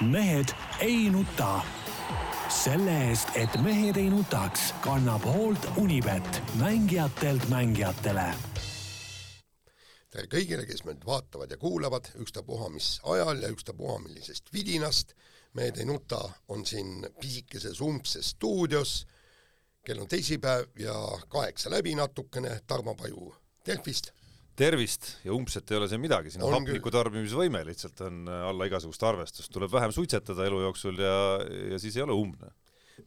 mehed ei nuta. selle eest, et mehed ei nutaks, kannab hoolt Unibet, mängijatelt mängijatele tere kõigile, kes meid vaatavad ja kuulavad, ükstapuha mis ajal ja ükstapuha millisest vidinast. mehed ei nuta on siin pisikeses umbses stuudios. kell on teisipäev ja kaheksa läbi natukene, Tarmo Paju Delfist tervist ja umbset ei ole see midagi, siin hapniku tarbimisvõime lihtsalt on äh, alla igasugust arvestust, tuleb vähem suitsetada elu jooksul ja, ja siis ei ole umbne.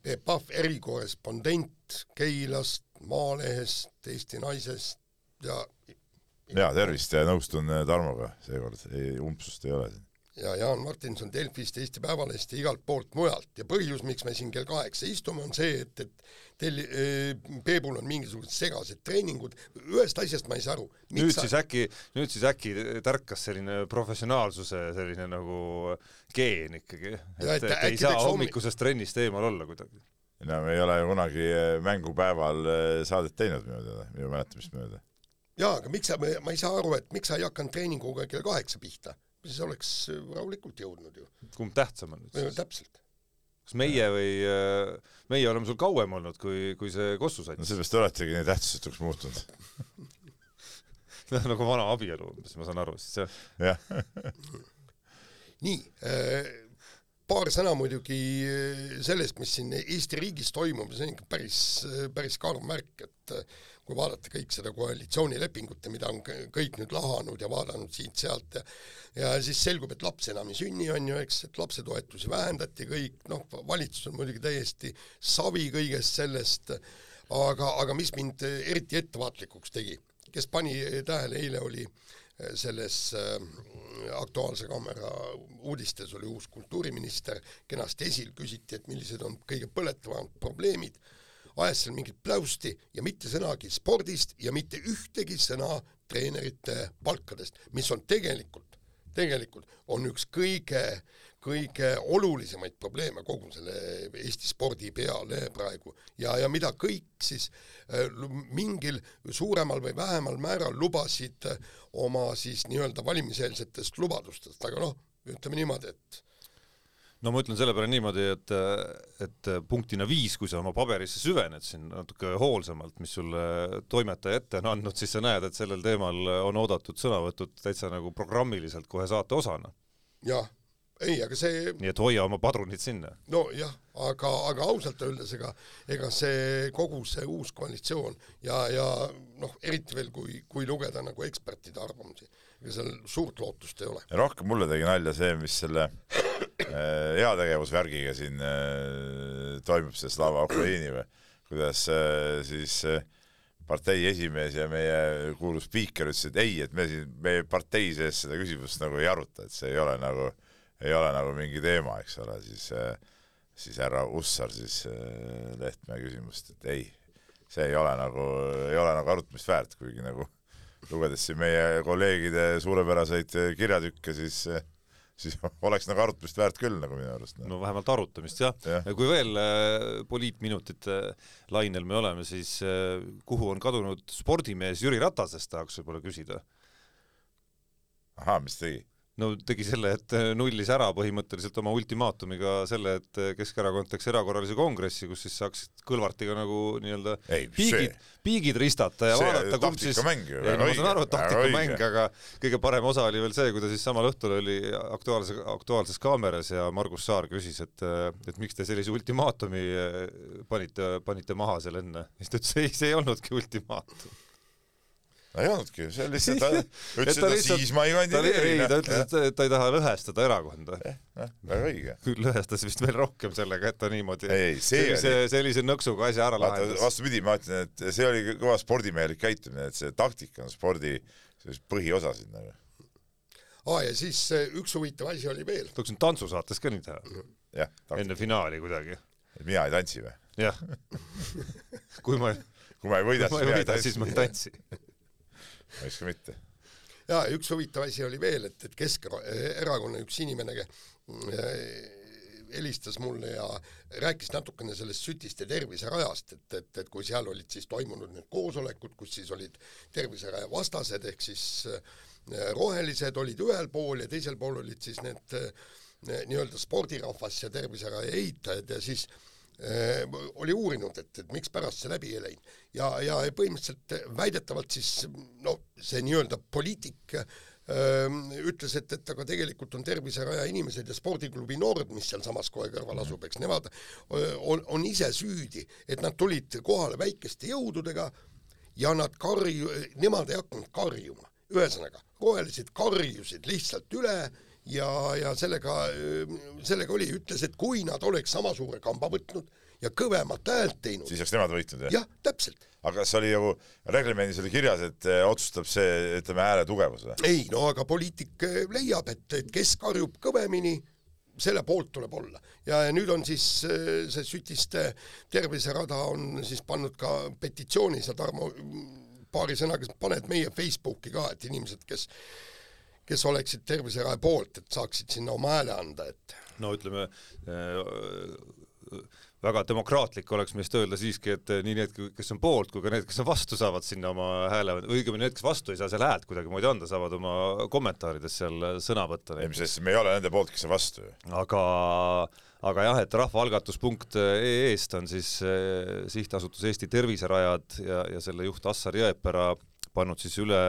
Peep Pahv, erikorrespondent Keilast, Maalehest, Eesti Naisest ja jaa, tervist ja nõustun äh, Tarmoga seekord, ei, umbsust ei ole siin ja Jaan Martinson Delfist, Eesti Päevalehest ja igalt poolt mujalt ja põhjus, miks me siin kell kaheksa istume, on see, et, et teil äh,, Peebul on mingisugused segased treeningud, ühest asjast ma ei saa aru. nüüd sa... siis äkki, nüüd siis äkki tärkas selline professionaalsuse selline nagu geen ikkagi, et, et, et ei saa hommikusest trennist eemal olla kuidagi? no me ei ole ju kunagi äh, mängupäeval äh, saadet teinud minu teada, minu mäletamist mööda. jaa, aga miks sa, ma ei saa aru, et miks sa ei hakanud treeninguga kell kaheksa pihta siis oleks rahulikult jõudnud ju. kumb tähtsam on nüüd siis? täpselt. kas meie või, äh, meie oleme sul kauem olnud, kui, kui see Kossu sats? no sellepärast te oletegi nii tähtsusetuks muutunud nagu vana abielu umbes, ma saan aru siis jah. jah nii äh,, paar sõna muidugi sellest, mis siin Eesti riigis toimub, see on ikka päris, päris karm märk, et kui vaadata kõik seda koalitsioonilepingut ja mida on kõik nüüd lahanud ja vaadanud siit-sealt ja ja siis selgub, et laps enam ei sünni, on ju, eks, et lapsetoetusi vähendati kõik, noh, valitsus on muidugi täiesti savi kõigest sellest, aga, aga mis mind eriti ettevaatlikuks tegi, kes pani tähele, eile oli äh, selles äh, Aktuaalse Kaamera uudistes oli uus kultuuriminister kenasti esil, küsiti, et millised on kõige põletavamad probleemid, ajas seal mingit pläusti ja mitte sõnagi spordist ja mitte ühtegi sõna treenerite palkadest, mis on tegelikult tegelikult on üks kõige, kõige olulisemaid probleeme kogu selle Eesti spordi peale praegu. Ja, ja mida kõik siis äh, mingil suuremal või vähemal määral lubasid oma siis nii-öelda valimiseelsetest lubadustest, aga noh, ütleme niimoodi, et no ma ütlen selle peale niimoodi, et, et punktina viis, kui sa oma paberisse süvened siin natuke hoolsamalt, mis sulle toimetaja ette on andnud, siis sa näed, et sellel teemal on oodatud sõnavõtud täitsa nagu programmiliselt kohe saate osana. jah, ei, aga see nii et hoia oma padrunid sinna. nojah, aga, aga ausalt öeldes ega, ega see kogu see uus koalitsioon ja, ja noh, eriti veel, kui, kui lugeda nagu ekspertide arvamusi, ega seal suurt lootust ei ole. rohkem mulle tegi nalja see, mis selle Äh, heategevusvärgiga siin äh, toimub see Slava Ukraini või kuidas äh, siis partei esimees ja meie kuulus spiiker ütles, et ei, et me siin, meie partei sees seda küsimust nagu ei aruta, et see ei ole nagu, ei ole nagu mingi teema, eks ole, siis siis härra Ussar siis Lehtme küsimust, et ei, see ei ole nagu, ei ole nagu arutamist väärt, kuigi nagu lugedes siin meie kolleegide suurepäraseid kirjatükke, siis siis oleks nagu arutamist väärt küll nagu minu arust. no vähemalt arutamist jah ja. ja. kui veel äh, poliitminutite lainel me oleme, siis kuhu on kadunud spordimees Jüri Ratasest, tahaks võib-olla küsida. ahah, mis tegi? No tegi selle, et äh, nullis ära põhimõtteliselt oma ultimaatumiga selle, et äh, Keskerakond teeks erakorralise kongressi, kus siis saaks Kõlvartiga nagu nii-öelda piigid, piigid ristata ja see vaadata, kumb siis ei, no ma saan aru, et taktikamäng, aga kõige parem osa oli veel see, kui ta siis samal õhtul oli Aktuaalse, Aktuaalses Kaameras ja Margus Saar küsis, et et miks te sellise ultimaatumi äh, panite, panite maha seal enne, siis ta ütles, ei, see ei olnudki ultimaatum ei olnudki, see on lihtsalt, ta ütles, et lihtsalt, siis ma ei kandideeri. ei, ta ütles, et ta ei taha lõhestada erakonda. jah, väga õige. küll lõhestas vist veel rohkem sellega, et ta niimoodi ei, see sellise, sellise nõksuga asja ära lahendas. vastupidi, ma ütlen, et see oli kõva spordimehelik käitumine, et see taktika on spordi põhiosa siin nagu. aa, ja siis üks huvitav asi oli veel. tahaksin tantsusaates ka nii teha. enne finaali kuidagi. mina ei tantsi või? jah kui ma kui ma ei võida, siis ma ei tantsi miks ka mitte. jaa, üks huvitav asi oli veel, et, et Keskerakonna üks inimene äh, helistas mulle ja rääkis natukene sellest sütiste terviserajast, et, et, et kui seal olid siis toimunud need koosolekud, kus siis olid terviseraja vastased, ehk siis äh, rohelised olid ühel pool ja teisel pool olid siis need äh, nii-öelda spordirahvas ja terviseraja ehitajad ja siis äh, oli uurinud, et, et mikspärast see läbi ei läinud. ja, ja põhimõtteliselt väidetavalt siis no see nii-öelda poliitik äh, ütles, et, et aga tegelikult on Terviseraja inimesed ja spordiklubi Nord, mis sealsamas kohe kõrval asub, eks nemad on, on ise süüdi, et nad tulid kohale väikeste jõududega ja nad karju-, nemad ei hakanud karjuma. ühesõnaga, rohelised karjusid lihtsalt üle ja, ja sellega, sellega oli, ütles, et kui nad oleks sama suure kamba võtnud ja kõvemat häält teinud. siis oleks nemad võitnud, jah? jah, täpselt aga kas oli ju, reglemendis oli kirjas, et eh, otsustab see, ütleme, hääle tugevus või? ei, no aga poliitik eh, leiab, et, et kes karjub kõvemini, selle poolt tuleb olla. ja, ja nüüd on siis see Sütiste terviserada on siis pannud ka petitsiooni, sa Tarmo paari sõnaga paned meie Facebooki ka, et inimesed, kes kes oleksid Terviseraja poolt, et saaksid sinna oma hääle anda, et no ütleme äh, väga demokraatlik oleks meist öelda siiski, et nii need, kes on poolt, kui ka need, kes on vastu, saavad sinna oma hääle, õigemini need, kes vastu ei saa seal häält kuidagimoodi anda, saavad oma kommentaarides seal sõna võtta. ei, mis sest me ei ole nende poolt, kes on vastu ju. aga, aga jah, et rahvaalgatus.ee-st on siis eh, sihtasutus Eesti Terviserajad ja, ja selle juht Assar Jõepera pannud siis üle,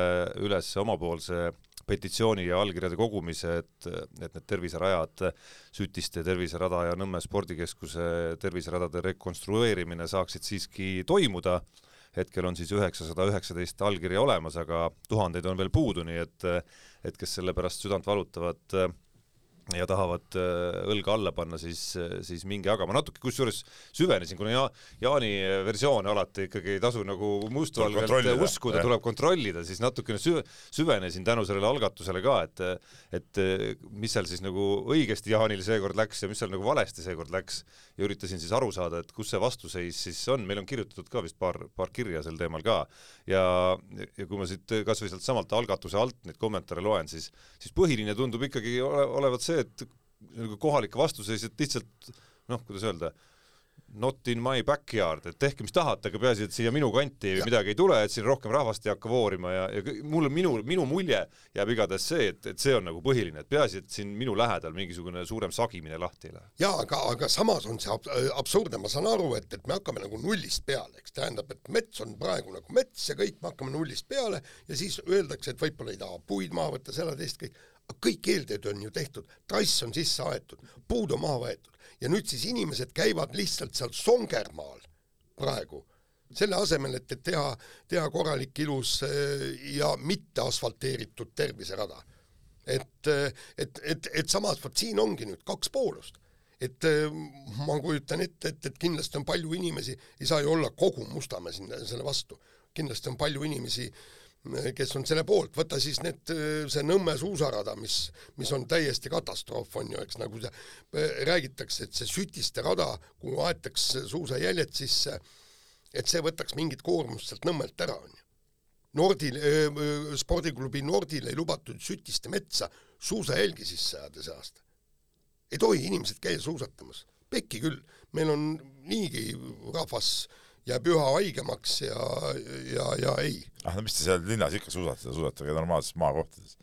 üles omapoolse petitsiooni ja allkirjade kogumise, et, et need terviserajad, Sütiste terviserada ja Nõmme spordikeskuse terviseradade rekonstrueerimine saaksid siiski toimuda. hetkel on siis üheksasada üheksateist allkirja olemas, aga tuhandeid on veel puudu, nii et, et kes selle pärast südant valutavad ja tahavad äh, õlga alla panna, siis, siis minge jagama. natuke kusjuures süvenesin, kuna ja, Jaani versioone alati ikkagi ei tasu nagu mustvalgelt uskuda, tuleb kontrollida, siis natukene süve, süvenesin tänu sellele algatusele ka, et et mis seal siis nagu õigesti Jaanil seekord läks ja mis seal nagu valesti seekord läks ja üritasin siis aru saada, et kus see vastuseis siis on, meil on kirjutatud ka vist paar, paar kirja sel teemal ka. Ja, ja kui ma siit kas või sealt samalt algatuse alt neid kommentaare loen, siis, siis põhiline tundub ikkagi ole, olevat see, et nagu kohalik vastuseis, et lihtsalt noh, kuidas öelda, not in my backyard, et tehke mis tahate, aga peaasi, et siia minu kanti ja. midagi ei tule, et siin rohkem rahvast ei hakka voorima ja, ja mulle, minu, minu mulje jääb igatahes see, et, et see on nagu põhiline, et peaasi, et siin minu lähedal mingisugune suurem sagimine lahti ei lähe. jaa, aga, aga samas on see ab absurdne, ma saan aru, et, et me hakkame nagu nullist peale, eks tähendab, et mets on praegu nagu mets ja kõik, me hakkame nullist peale ja siis öeldakse, et võib-olla ei taha puid maha võtta, seda, teist, kõik kõik eeltööd on ju tehtud, trass on sisse aetud, puud on maha võetud ja nüüd siis inimesed käivad lihtsalt seal Songermaal praegu, selle asemel, et, et teha, teha korralik ilus äh, ja mitte asfalteeritud terviserada. et, äh, et, et, et samas vot siin ongi nüüd kaks poolust. Et äh, ma kujutan ette, et, et kindlasti on palju inimesi, ei saa ju olla kogu Mustamäe sinna selle vastu, kindlasti on palju inimesi äh, kes on selle poolt, võta siis need, see Nõmme suusarada, mis, mis on täiesti katastroof, on ju, eks nagu see räägitakse, et see Sütiste rada, kuhu aetakse suusajäljed sisse, et see võtaks mingit koormust sealt Nõmmelt ära, on ju. Nordil äh,, spordiklubi Nordil ei lubatud Sütiste metsa suusajälgi sisse ajada see aasta. ei tohi inimesed käia suusatamas, pekki küll, meil on niigi rahvas äh, jääb üha haigemaks ja, ja, ja ei. ah no mis te seal linnas ikka suusatate, suusatage normaalses maakohtades.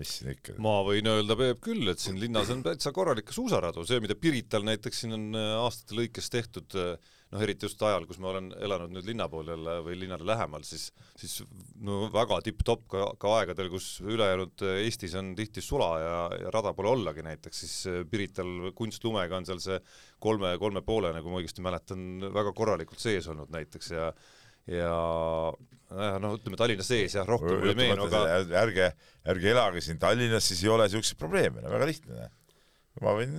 mis siin ikka? ma võin öelda, Peep, küll, et siin linnas on täitsa korralik suusaradu, see, mida Pirital näiteks siin on äh, aastate lõikes tehtud äh, noh, eriti just ajal, kus ma olen elanud nüüd linna pool jälle või linnale lähemal, siis, siis no väga tipp-topp ka, ka aegadel, kus ülejäänud Eestis on tihti sula ja, ja rada pole ollagi näiteks, siis Pirital kunstlumega on seal see kolme, kolme poole, nagu ma õigesti mäletan, väga korralikult sees olnud näiteks ja ja noh, ütleme Tallinna sees jah, rohkem ei meenu, aga ärge, ärge elage siin Tallinnas, siis ei ole niisuguseid probleeme, no väga lihtne. ma võin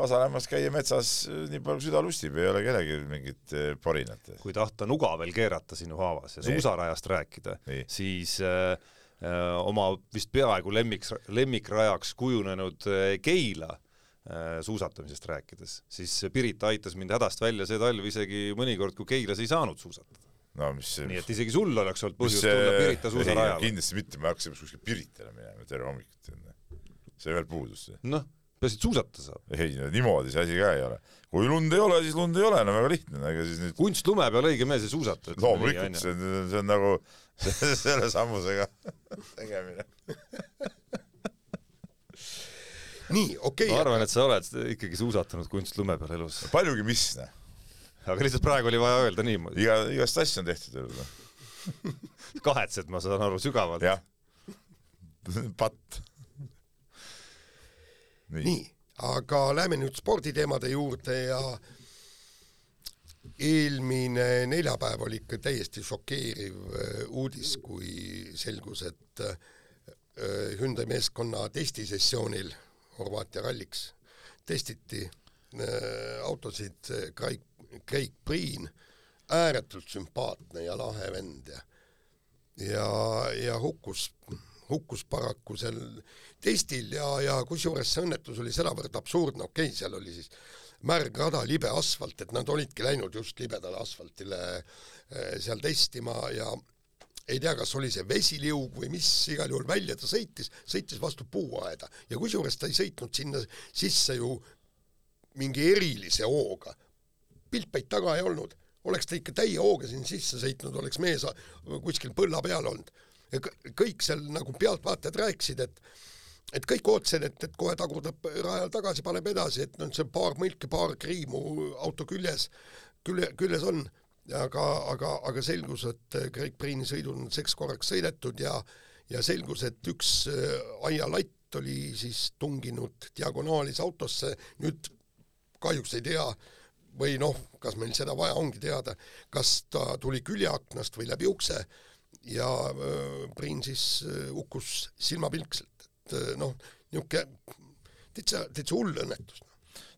Vasalemmas käia metsas äh, nii palju, süda lustib, ei ole kellelgi mingit äh, porinat. kui tahta nuga veel keerata sinu haavas ja suusarajast rääkida, siis äh, oma vist peaaegu lemmik, lemmikrajaks kujunenud Keila suusatamisest rääkides, siis Pirita aitas mind hädast välja see talv isegi mõnikord, kui Keilas ei saanud suusatada. no mis nii et isegi sul oleks olnud põhjust tulla Pirita suusarajale. kindlasti mitte, me hakkasime kuskil Piritale minema terve hommikut. see veel puudus. noh peaasi, et suusata saab. ei no niimoodi see asi ka ei ole. kui lund ei ole, siis lund ei ole, no väga lihtne, ega siis nüüd kunstlume peal õige mees ei suusata. loomulikult, see on, see on nagu selle sammusega tegemine nii, okei okay, ma arvan, et sa oled ikkagi suusatanud kunstlume peal elus. paljugi mis, noh. aga lihtsalt praegu oli vaja öelda niimoodi. iga, igast asju on tehtud elus, noh. kahetsed, ma saan aru, sügavalt. jah. patt. Nii, nii, aga lähme nüüd sporditeemade juurde ja eelmine neljapäev oli ikka täiesti šokeeriv äh, uudis, kui selgus, et äh, Hyundai meeskonna testisessioonil Horvaatia ralliks testiti äh, autosid Craig, Craig Priin, ääretult sümpaatne ja lahe vend ja ja, ja hukkus, hukkus paraku sel testil ja, ja kusjuures see õnnetus oli sedavõrd absurdne, okei okay,, seal oli siis märg rada, libe asfalt, et nad olidki läinud just libedale asfaltile eh, seal testima ja ei tea, kas oli see vesiliug või mis, igal juhul välja ta sõitis, sõitis vastu puuaeda ja kusjuures ta ei sõitnud sinna sisse ju mingi erilise hooga. piltpäid taga ei olnud, oleks ta ikka täie hooga siin sisse sõitnud, oleks mees kuskil põlla peal olnud. Kõik seal nagu pealtvaatajad rääkisid, et et kõik ootasid, et, et kohe tagurdab rajal tagasi, paneb edasi, et noh, see paar mõlki, paar kriimu auto küljes, külje, küljes on, aga, aga, aga selgus, et Craig Priini sõidul on seks korraks sõidetud ja ja selgus, et üks äh, aialatt oli siis tunginud diagonaalis autosse, nüüd kahjuks ei tea, või noh, kas meil seda vaja ongi teada, kas ta tuli küljeaknast või läbi ukse ja Priin siis hukkus silmapilkselt et noh, niisugune täitsa, täitsa hull õnnetus.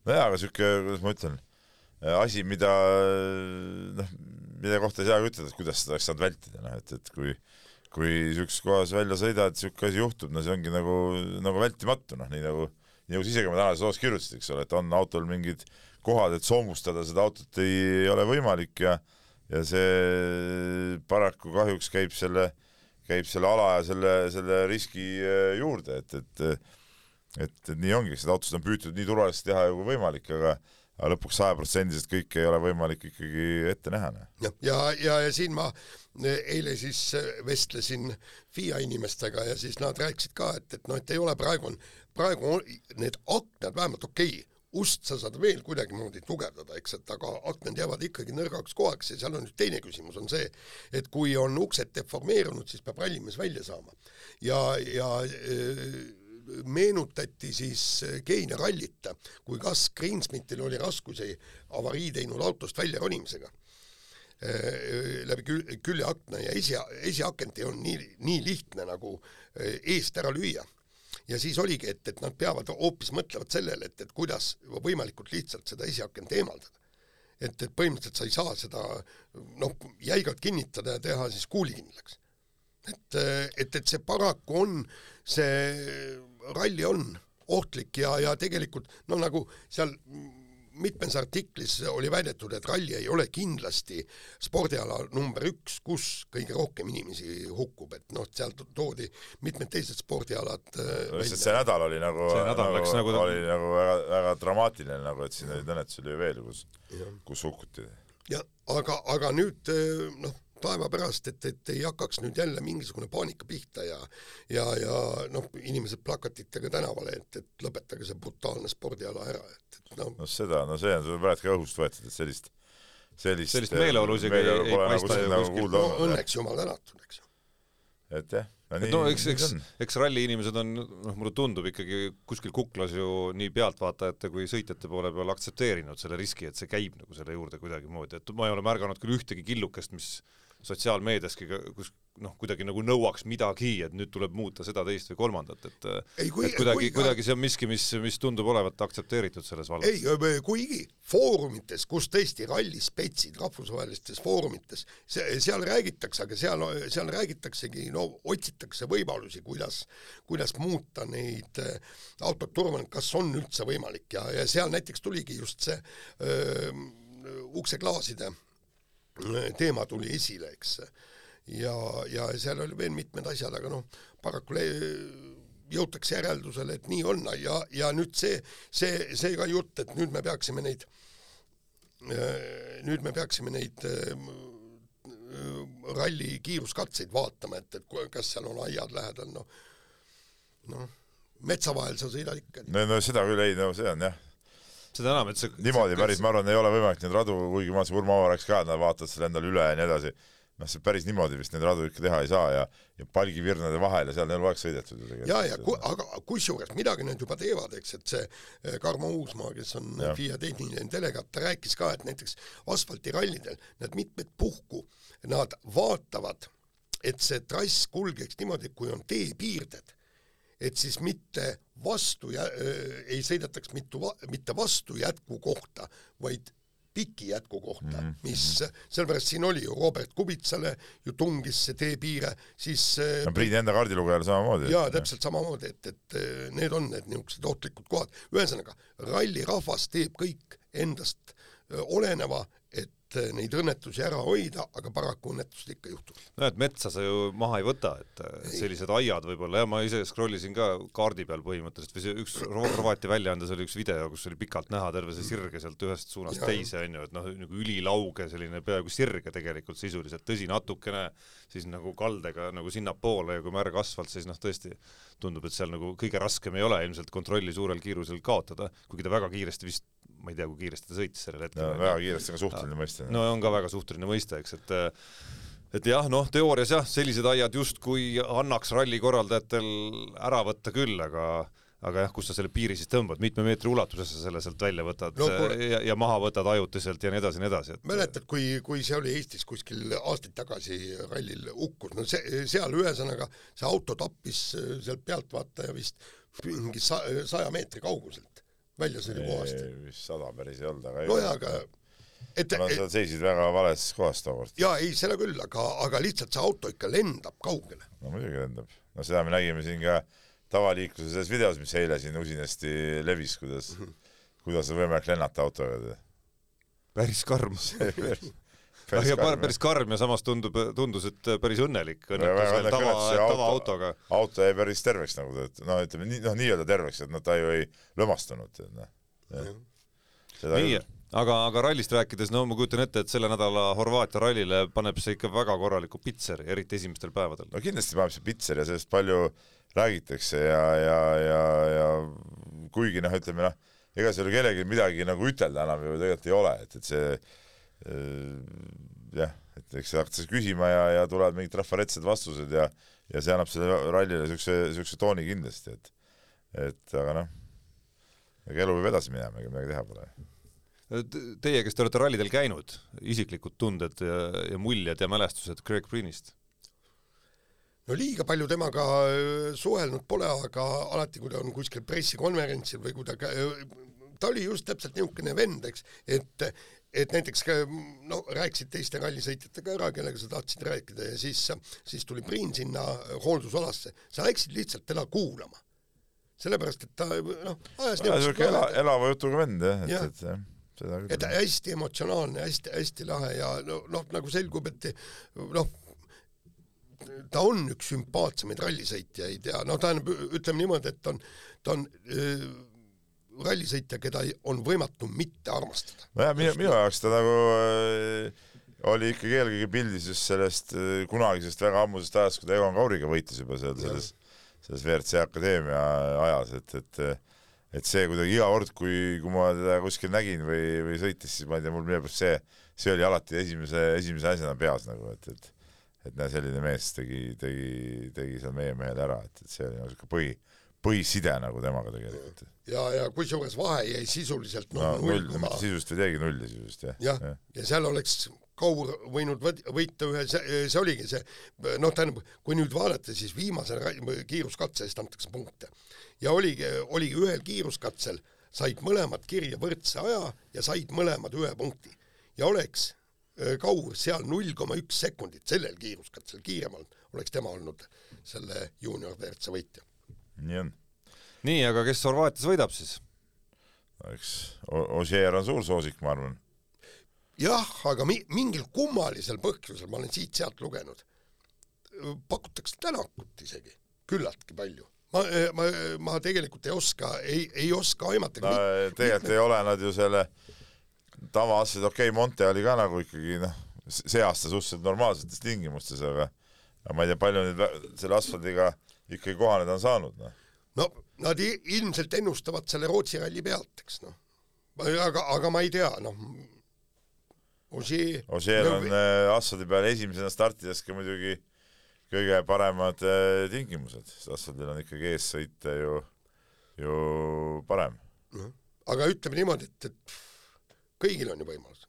nojaa, aga niisugune, kuidas ma ütlen, asi, mida noh, mille kohta ei saa ütelda, et kuidas seda oleks saanud vältida, noh et, et kui kui niisuguses kohas välja sõidad, niisugune asi juhtub, no see ongi nagu, nagu vältimatu, noh nii nagu, nii nagu sa ise ka tänases loos kirjutasid, eks ole, et on autol mingid kohad, et soomustada seda autot ei ole võimalik ja ja see paraku kahjuks käib selle äh, käib selle ala ja selle, selle riski äh, juurde, et, et et, et nii ongi, seda autosid on püütud nii turvaliselt teha kui võimalik, aga aga lõpuks sajaprotsendiliselt kõike ei ole võimalik ikkagi ette näha. Noh. jah, ja, ja, ja siin ma äh, eile siis äh, vestlesin FIA inimestega ja siis nad rääkisid ka, et, et noh, et ei ole praegu on, praegu on need aknad vähemalt okei okay ust sa saad veel kuidagimoodi tugevdada, eks, et aga aknad jäävad ikkagi nõrgaks kohaks ja seal on nüüd teine küsimus, on see, et kui on uksed deformeerunud, siis peab rallimees välja saama. ja, ja äh, meenutati siis Keenia rallit, kui kas Greensmithil oli raskusi avarii teinud autost välja ronimisega läbi kül-, küljeakna ja esi, esiakent ei olnud nii, nii lihtne nagu eest ära lüüa ja siis oligi, et, et nad peavad hoopis mõtlevad sellele, et, et kuidas võimalikult lihtsalt seda esiakent eemaldada. et, et põhimõtteliselt sa ei saa seda noh, jäigalt kinnitada ja teha siis kuulikindlaks. et, et, et see paraku on, see ralli on ohtlik ja, ja tegelikult no nagu seal mitmes artiklis oli väidetud, et ralli ei ole kindlasti spordiala number üks, kus kõige rohkem inimesi hukkub, et noh, sealt toodi mitmed teised spordialad äh, lihtsalt see nädal oli nagu, nagu, nagu oli nagu väga, väga dramaatiline nagu, et siin olid õnnetusi oli veel, kus, kus hukkuti. jah, aga, aga nüüd äh, noh, taeva pärast, et, et ei hakkaks nüüd jälle mingisugune paanika pihta ja ja, ja noh, inimesed plakatitega tänavale, et, et lõpetage see brutaalne spordiala ära, et, et noh. No seda, no see on, sa oled ka õhust võetud, et sellist sellist, sellist meeleolu isegi ei, ei paista ju nagu kuskil. no, õnneks jumal tänatud, eks ju. et jah no, nii, no eks, eks, eks ralli inimesed on, noh, mulle tundub ikkagi kuskil kuklas ju nii pealtvaatajate kui sõitjate poole peal aktsepteerinud selle riski, et see käib nagu selle juurde kuidagimoodi, et ma ei ole märganud küll ühtegi killukest, mis sotsiaalmeediaski, kus noh, kuidagi nagu nõuaks midagi, et nüüd tuleb muuta seda, teist või kolmandat, et ei, kui, et kuidagi, kuidagi see on miski, mis, mis tundub olevat aktsepteeritud selles vallas. ei, kuigi foorumites, kus tõesti rallispetsid rahvusvahelistes foorumites, seal räägitakse, aga seal, seal räägitaksegi, no otsitakse võimalusi, kuidas, kuidas muuta neid äh, autod turvaliselt, kas on üldse võimalik ja, ja seal näiteks tuligi just see öö, ukseklaaside teema tuli esile, eks. ja, ja seal oli veel mitmed asjad, aga noh, paraku jõutakse järeldusele, et nii on ja, ja nüüd see, see, see ka jutt, et nüüd me peaksime neid, nüüd me peaksime neid ralli kiiruskatseid vaatama, et, et kas seal on aiad lähedal, noh, noh, metsa vahel sa sõidad ikka. no, no seda küll ei, no see on jah, seda enam, et see niimoodi päris, ma arvan, ei ole võimalik neid radu, kuigi ma Urmo Avar rääkis ka, et nad vaatavad selle endale üle ja nii edasi, noh, see päris niimoodi vist neid radu ikka teha ei saa ja ja palgivirnade vahel ja seal on eluaeg aeg sõidetud ju tegelikult. ja, ja ku, aga kusjuures midagi nad juba teevad, eks, et see eh, Karmo Uusmaa, kes on Jah. FIA tehniline delegaat, ta rääkis ka, et näiteks asfaltirallidel nad mitmed puhku, nad vaatavad, et see trass kulgeks niimoodi, et kui on teepiirded, et siis mitte vastu ja äh, ei sõidetaks mitu, mitte vastu jätkukohta, vaid piki jätkukohta mm, -hmm. mis, sellepärast siin oli ju Robert Kubitsale ju tungis see teepiire, siis no Priidi enda kaardilugejal samamoodi. jaa, täpselt samamoodi, et, et need on need niisugused ohtlikud kohad. ühesõnaga, rallirahvas teeb kõik endast oleneva, et eh, neid õnnetusi ära hoida, aga paraku õnnetust ikka juhtub. no et metsa sa ju maha ei võta, et sellised aiad võib-olla ja ma ise scroll isin ka kaardi peal põhimõtteliselt või see üks Horvaatia väljaandes oli üks video, kus oli pikalt näha terve see sirge sealt ühest suunast Jaa. teise onju, et noh, nagu ülilauge selline peaaegu sirge tegelikult sisuliselt, tõsi natukene siis nagu kaldega nagu sinnapoole ja kui märg asfalt, siis noh, tõesti tundub, et seal nagu kõige raskem ei ole ilmselt kontrolli suurel kiirusel kaotada, kuigi ta väga kiiresti vist, ma ei tea, kui kiiresti ta sõitis sellel hetkel no väga kiiresti ka suhteline mõiste. no on ka väga suhteline mõiste, eks, et et jah, noh, teoorias jah, sellised aiad justkui annaks ralli korraldajatel ära võtta küll, aga aga jah, kus sa selle piiri siis tõmbad, mitme meetri ulatuses sa selle sealt välja võtad No kuule- ja, ja maha võtad ajutiselt ja nii edasi ja nii edasi, et mäletad, kui, kui see oli Eestis kuskil aastaid tagasi rallil hukkus, no see, seal ühesõnaga see auto tappis sealt pealtvaataja vist mingi sa- saja meetri kauguselt väljasõidukohast. vist sada päris ei olnud, aga nojah, aga et, no sa seisid väga vales kohas tookord. jaa, ei seda küll, aga, aga lihtsalt see auto ikka lendab kaugele. no muidugi lendab. no seda me nägime siin ka tavaliikluse selles videos, mis eile siin usinasti levis, kuidas, kuidas on võimalik lennata autoga. päris karm. ja par- päris karm ja samas tundub, tundus, et päris õnnelik õnnetus veel tava, tavaautoga. auto jäi päris terveks nagu ta, no ütleme nii, noh, nii-öelda terveks, et noh, ta ju ei lömastunud, et noh. nii, aga, aga rallist rääkides, no ma kujutan ette, et selle nädala Horvaatia rallile paneb see ikka väga korraliku pitseri, eriti esimestel päevadel. no kindlasti paneb see pitser ja sellest palju räägitakse ja, ja, ja, ja kuigi noh, ütleme noh, ega seal kellelgi midagi nagu ütelda enam ju tegelikult ei ole, et, et see jah, et eks hakatakse küsima ja, ja tulevad mingid trafaretsed vastused ja ja see annab sellele rallile siukse, siukse tooni kindlasti, et et aga noh, ega elu peab edasi minema, ega midagi teha pole. Teie, kes te olete rallidel käinud, isiklikud tunded ja, ja muljed ja mälestused Greg Greenist? no liiga palju temaga öö, suhelnud pole, aga alati, kui ta on kuskil pressikonverentsil või kui ta ta oli just täpselt niisugune vend, eks, et et näiteks ka no rääkisid teiste rallisõitjatega ära, kellega sa tahtsid rääkida ja siis, siis tuli Priin sinna hooldusalasse, sa läksid lihtsalt teda kuulama. sellepärast, et ta noh, ajas niisugune ela, elava jutuga vend jah, et, et jah, seda et küll. hästi emotsionaalne, hästi-hästi lahe ja no noh, nagu selgub, et noh, ta on üks sümpaatsemaid rallisõitjaid ja noh, tähendab, ütleme niimoodi, et on, ta on äh, rallisõitja, keda on võimatu mitte armastada. nojah, minu, minu jaoks ta nagu äh, oli ikkagi eelkõige pildis just sellest äh, kunagisest väga ammusest ajast, kui ta Egon Kauriga võitis juba seal selles, selles WRC akadeemia ajas, et, et et see kuidagi iga kord, kui, kui ma teda kuskil nägin või, või sõitis, siis ma ei tea, mul millegipärast see, see oli alati esimese, esimese asjana peas nagu, et, et et näe, selline mees tegi, tegi, tegi seal meie mehele ära, et, et see oli nagu siuke põhi, põhiside nagu temaga tegelikult. ja, ja kusjuures vahe jäi sisuliselt no noh, null koma sisust ei teegi nulli sisust jah. Jah, ja seal oleks Kaur võinud võita ühe, see, oligi see noh, tähendab, kui nüüd vaadata, siis viimase kiiruskatse eest antakse punkte. Ja oligi, oligi ühel kiiruskatsel said mõlemad kirja võrdse aja ja said mõlemad ühe punkti. Ja oleks öö, Kaur seal null koma üks sekundit sellel kiiruskatsel kiiremal, oleks tema olnud selle juunior WRC võitja. Nii on. nii, aga kes Horvaatias võidab siis? eks O- Ožeer on suur soosik, ma arvan. jah, aga mi-, mingil kummalisel põhjusel, ma olen siit-sealt lugenud, pakutakse Tänakut isegi küllaltki palju. ma, ma, ma tegelikult ei oska, ei, ei oska aimata no tegelikult ei ole nad ju selle tavaasjad, okei okay,, Monte oli ka nagu ikkagi noh, see aasta suhteliselt normaalsetes tingimustes, aga aga ma ei tea, palju nüüd selle asfaldiga ikkagi kohaneda on saanud, noh. no nad ilmselt ennustavad selle Rootsi ralli pealt, eks noh. aga, aga ma ei tea, noh. Ožee. Ožeel on äh, asfaldi peal esimesena startides ka muidugi kõige paremad äh, tingimused, sest asfaldil on ikkagi ees sõita ju, ju parem. aga ütleme niimoodi, et, et kõigil on ju võimalus.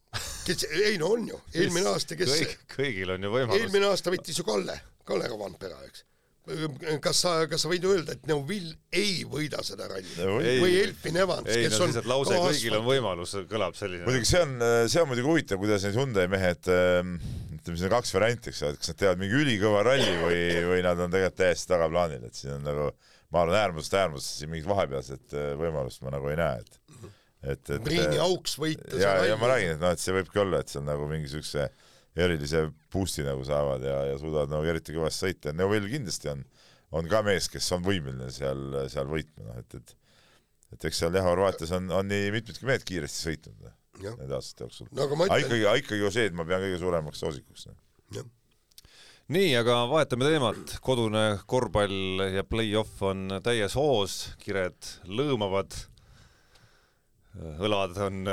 kes, ei no on ju, eelmine aasta, kes Kõik, kõigil on ju võimalus. eelmine aasta võttis ju Kalle, Kalle Rovanpera, eks. Kas sa, kas sa võid öelda, et Neuvill ei võida seda ralli Ei. või Elfin Evans, kes no on lihtsalt lause ka kõigil on võimalus kõlab selline. muidugi see on, see on muidugi huvitav, kuidas need Hyundai mehed, ütleme, siin on kaks varianti, eks ole, et kas nad teevad mingi ülikõva ralli või, või nad on tegelikult täiesti tagaplaanil, et siin on nagu, ma arvan, äärmusest äärmusesse siin mingit vahepealset äh, võimalust ma nagu ei näe, et et, et Priini auks võita ja, ja ma räägin, et noh, et see võibki olla, et seal nagu mingi siukse erilise boost'i nagu saavad ja, ja suudavad nagu eriti kõvasti sõita Neuvill kindlasti on, on ka mees, kes on võimeline seal, seal võitma, noh et, et et eks seal jah, Horvaatias on, on nii mitmedki mehed kiiresti sõitnud noh, nende aastate jooksul. no aga ütlen, ikkagi, ikkagi Ožeed ma pean kõige suuremaks soosikuks. noh. jah. nii, aga vahetame teemat, kodune korvpall ja play-off on täies hoos, kired lõõmavad. õlad on,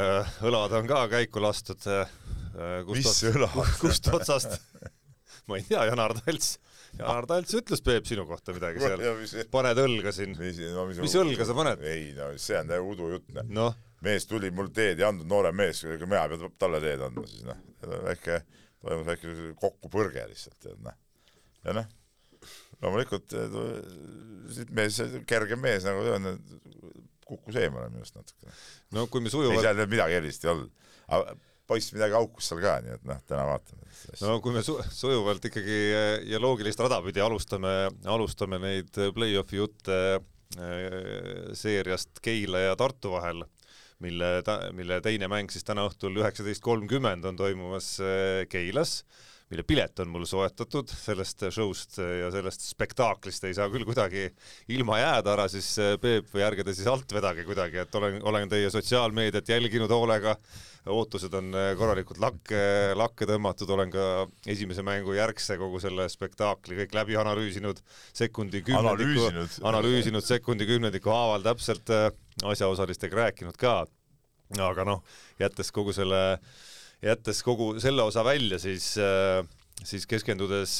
õlad on ka käiku lastud. Mis õlad? kust otsast? ma ei tea, Janar Talts, Janar Talts ütles Peep sinu kohta midagi seal. paned õlga siin. mis, no, mis, mis õlga sa paned? ei no see on täie udujutt noh noh, mees tuli mul teed ei andnud, noorem mees, ega mina ei pea talle teed andma siis noh, väike, toimus väike kokkupõrge lihtsalt tead noh. ja noh, loomulikult eh, mees, kerge mees nagu see on, kukkus eemale minust natukene. no kui me ei, sujuvalt seal midagi erilist ei olnud. aga poiss midagi haukus seal ka, nii et noh, täna vaatame. no kui me su sujuvalt ikkagi ja loogilist rada pidi alustame, alustame neid play-off'i jutte eh, seeriast Keila ja Tartu vahel, mille ta-, mille teine mäng siis täna õhtul üheksateist kolmkümmend on toimumas eh, Keilas, mille pilet on mul soetatud, sellest show'st ja sellest spektaaklist ei saa küll kuidagi ilma jääda, ära siis eh, Peep või ärge te siis alt vedage kuidagi, et olen, olen teie sotsiaalmeediat jälginud hoolega, ootused on eh, korralikult lakke, lakke tõmmatud, olen ka esimese mängu järgse kogu selle spektaakli kõik läbi analüüsinud, sekundi kümnendiku, Analüüsinud. analüüsinud sekundi kümnendiku haaval täpselt eh, asjaosalistega rääkinud ka. aga noh, jättes kogu selle, jättes kogu selle osa välja, siis äh, siis keskendudes,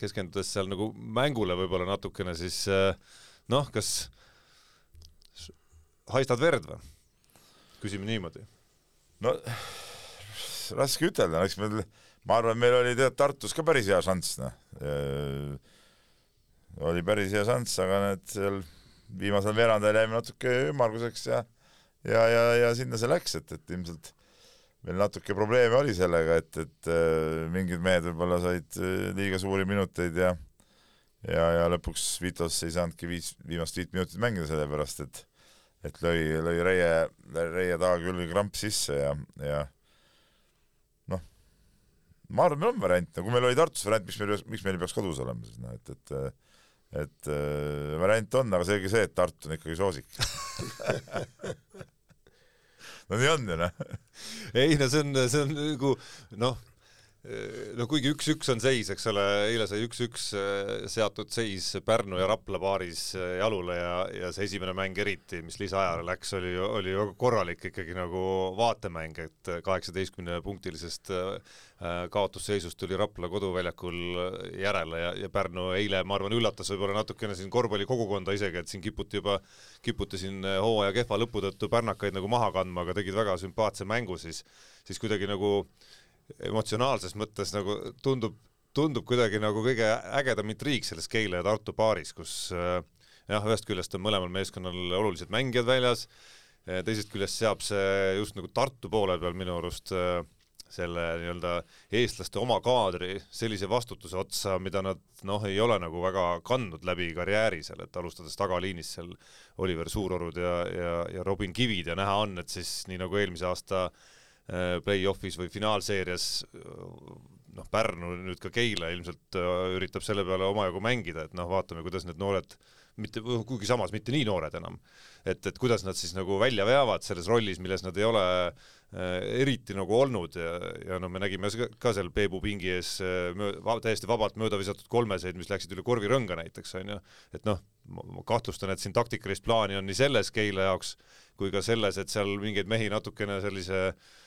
keskendudes seal nagu mängule võib-olla natukene, siis äh, noh, kas haistad verd või? küsime niimoodi. no raske ütelda, eks meil, ma arvan, meil oli tead Tartus ka päris hea šanss, noh. oli päris hea šanss, aga need seal viimasel veerandajal jäime natuke ümmarguseks ja ja, ja, ja sinna see läks, et, et ilmselt meil natuke probleeme oli sellega, et, et äh, mingid mehed võib-olla said äh, liiga suuri minuteid ja ja, ja lõpuks Vitos ei saanudki viis, viimast viit minutit mängida, sellepärast et et lõi, lõi Reie, Reie taha küll kramp sisse ja, ja noh, ma arvan, meil on variant, no kui meil oli Tartus variant, miks meil, miks meil ei peaks kodus olema siis noh, et, et et äh, variant on, aga selge see, et Tartu on ikkagi soosik no nii on ju noh. ei no see on, see on nagu noh, no kuigi üks-üks on seis, eks ole, eile sai üks-üks seatud seis Pärnu ja Rapla paaris jalule ja, ja see esimene mäng eriti, mis lisaajale läks, oli, oli ju korralik ikkagi nagu vaatemäng, et kaheksateistkümne punktilisest kaotusseisust tuli Rapla koduväljakul järele ja, ja Pärnu eile, ma arvan, üllatas võib-olla natukene siin korvpallikogukonda isegi, et siin kiputi juba, kiputi siin hooaja kehva lõpu tõttu pärnakaid nagu maha kandma, aga tegid väga sümpaatse mängu, siis, siis kuidagi nagu emotsionaalses mõttes nagu tundub, tundub kuidagi nagu kõige ägedam intriig selles Keila ja Tartu paaris, kus äh, jah, ühest küljest on mõlemal meeskonnal olulised mängijad väljas, teisest küljest seab see just nagu Tartu poole peal minu arust äh, selle nii-öelda eestlaste oma kaadri sellise vastutuse otsa, mida nad noh, ei ole nagu väga kandnud läbi karjääri seal, et alustades tagaliinis seal Oliver Suurorud ja, ja, ja Robin Kivid ja näha on, et siis nii nagu eelmise aasta äh, play-off'is või finaalseerias noh, Pärnu nüüd ka Keila ilmselt äh, üritab selle peale omajagu mängida, et noh, vaatame, kuidas need noored mitte, kuigi samas mitte nii noored enam, et, et kuidas nad siis nagu välja veavad selles rollis, milles nad ei ole eriti nagu olnud ja, ja noh, me nägime ka seal Peebu pingi ees möö, täiesti vabalt mööda visatud kolmeseid, mis läksid üle korvirõnga näiteks, on ju, et noh, ma kahtlustan, et siin taktikalist plaani on nii selles Keila jaoks kui ka selles, et seal mingeid mehi natukene sellise äh, Äh,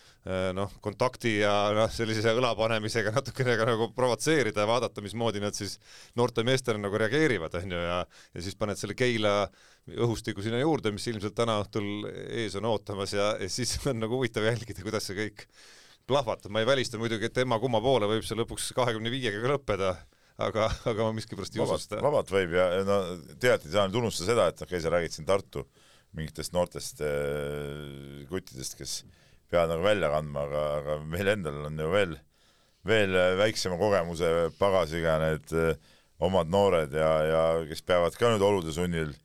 noh, kontakti ja noh, sellise õla panemisega natukene ka nagu provotseerida ja vaadata, mismoodi nad siis noorte meestena nagu reageerivad, on ju, ja ja siis paned selle Keila õhustiku sinna juurde, mis ilmselt täna õhtul ees on ootamas ja, ja siis on nagu huvitav jälgida, kuidas see kõik plahvatab, ma ei välista muidugi, et emma-kumma poole võib see lõpuks kahekümne viiega ka lõppeda, aga, aga ma miskipärast ei usu seda. vabalt võib ja no saa nüüd unustada seda, et okei okay,, sa räägid siin Tartu mingitest noortest äh, kuttidest, kes pead nagu välja kandma, aga, aga meil endal on ju veel, veel väiksema kogemuse pagasiga need eh, omad noored ja, ja kes peavad ka nüüd olude sunnil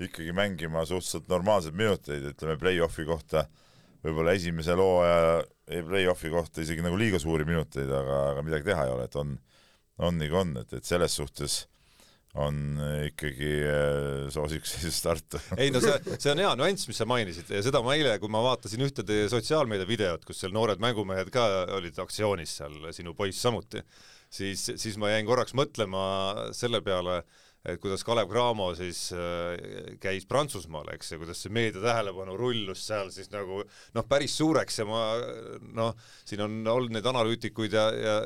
ikkagi mängima suhteliselt normaalseid minuteid, ütleme play-off'i kohta, võib-olla esimese hooaja play-off'i kohta isegi nagu liiga suuri minuteid, aga, aga midagi teha ei ole, et on, on kui on, et, et selles suhtes on ikkagi äh, soosikseisus Tartu. ei no see, see on hea nüanss, mis sa mainisid ja seda ma eile, kui ma vaatasin ühte teie sotsiaalmeedia videot, kus seal noored mängumehed ka olid aktsioonis seal, sinu poiss samuti, siis, siis ma jäin korraks mõtlema selle peale, et kuidas Kalev Cramo siis äh, käis Prantsusmaal, eks, ja kuidas see meedia tähelepanu rullus seal siis nagu noh, päris suureks ja ma noh, siin on olnud neid analüütikuid ja, ja,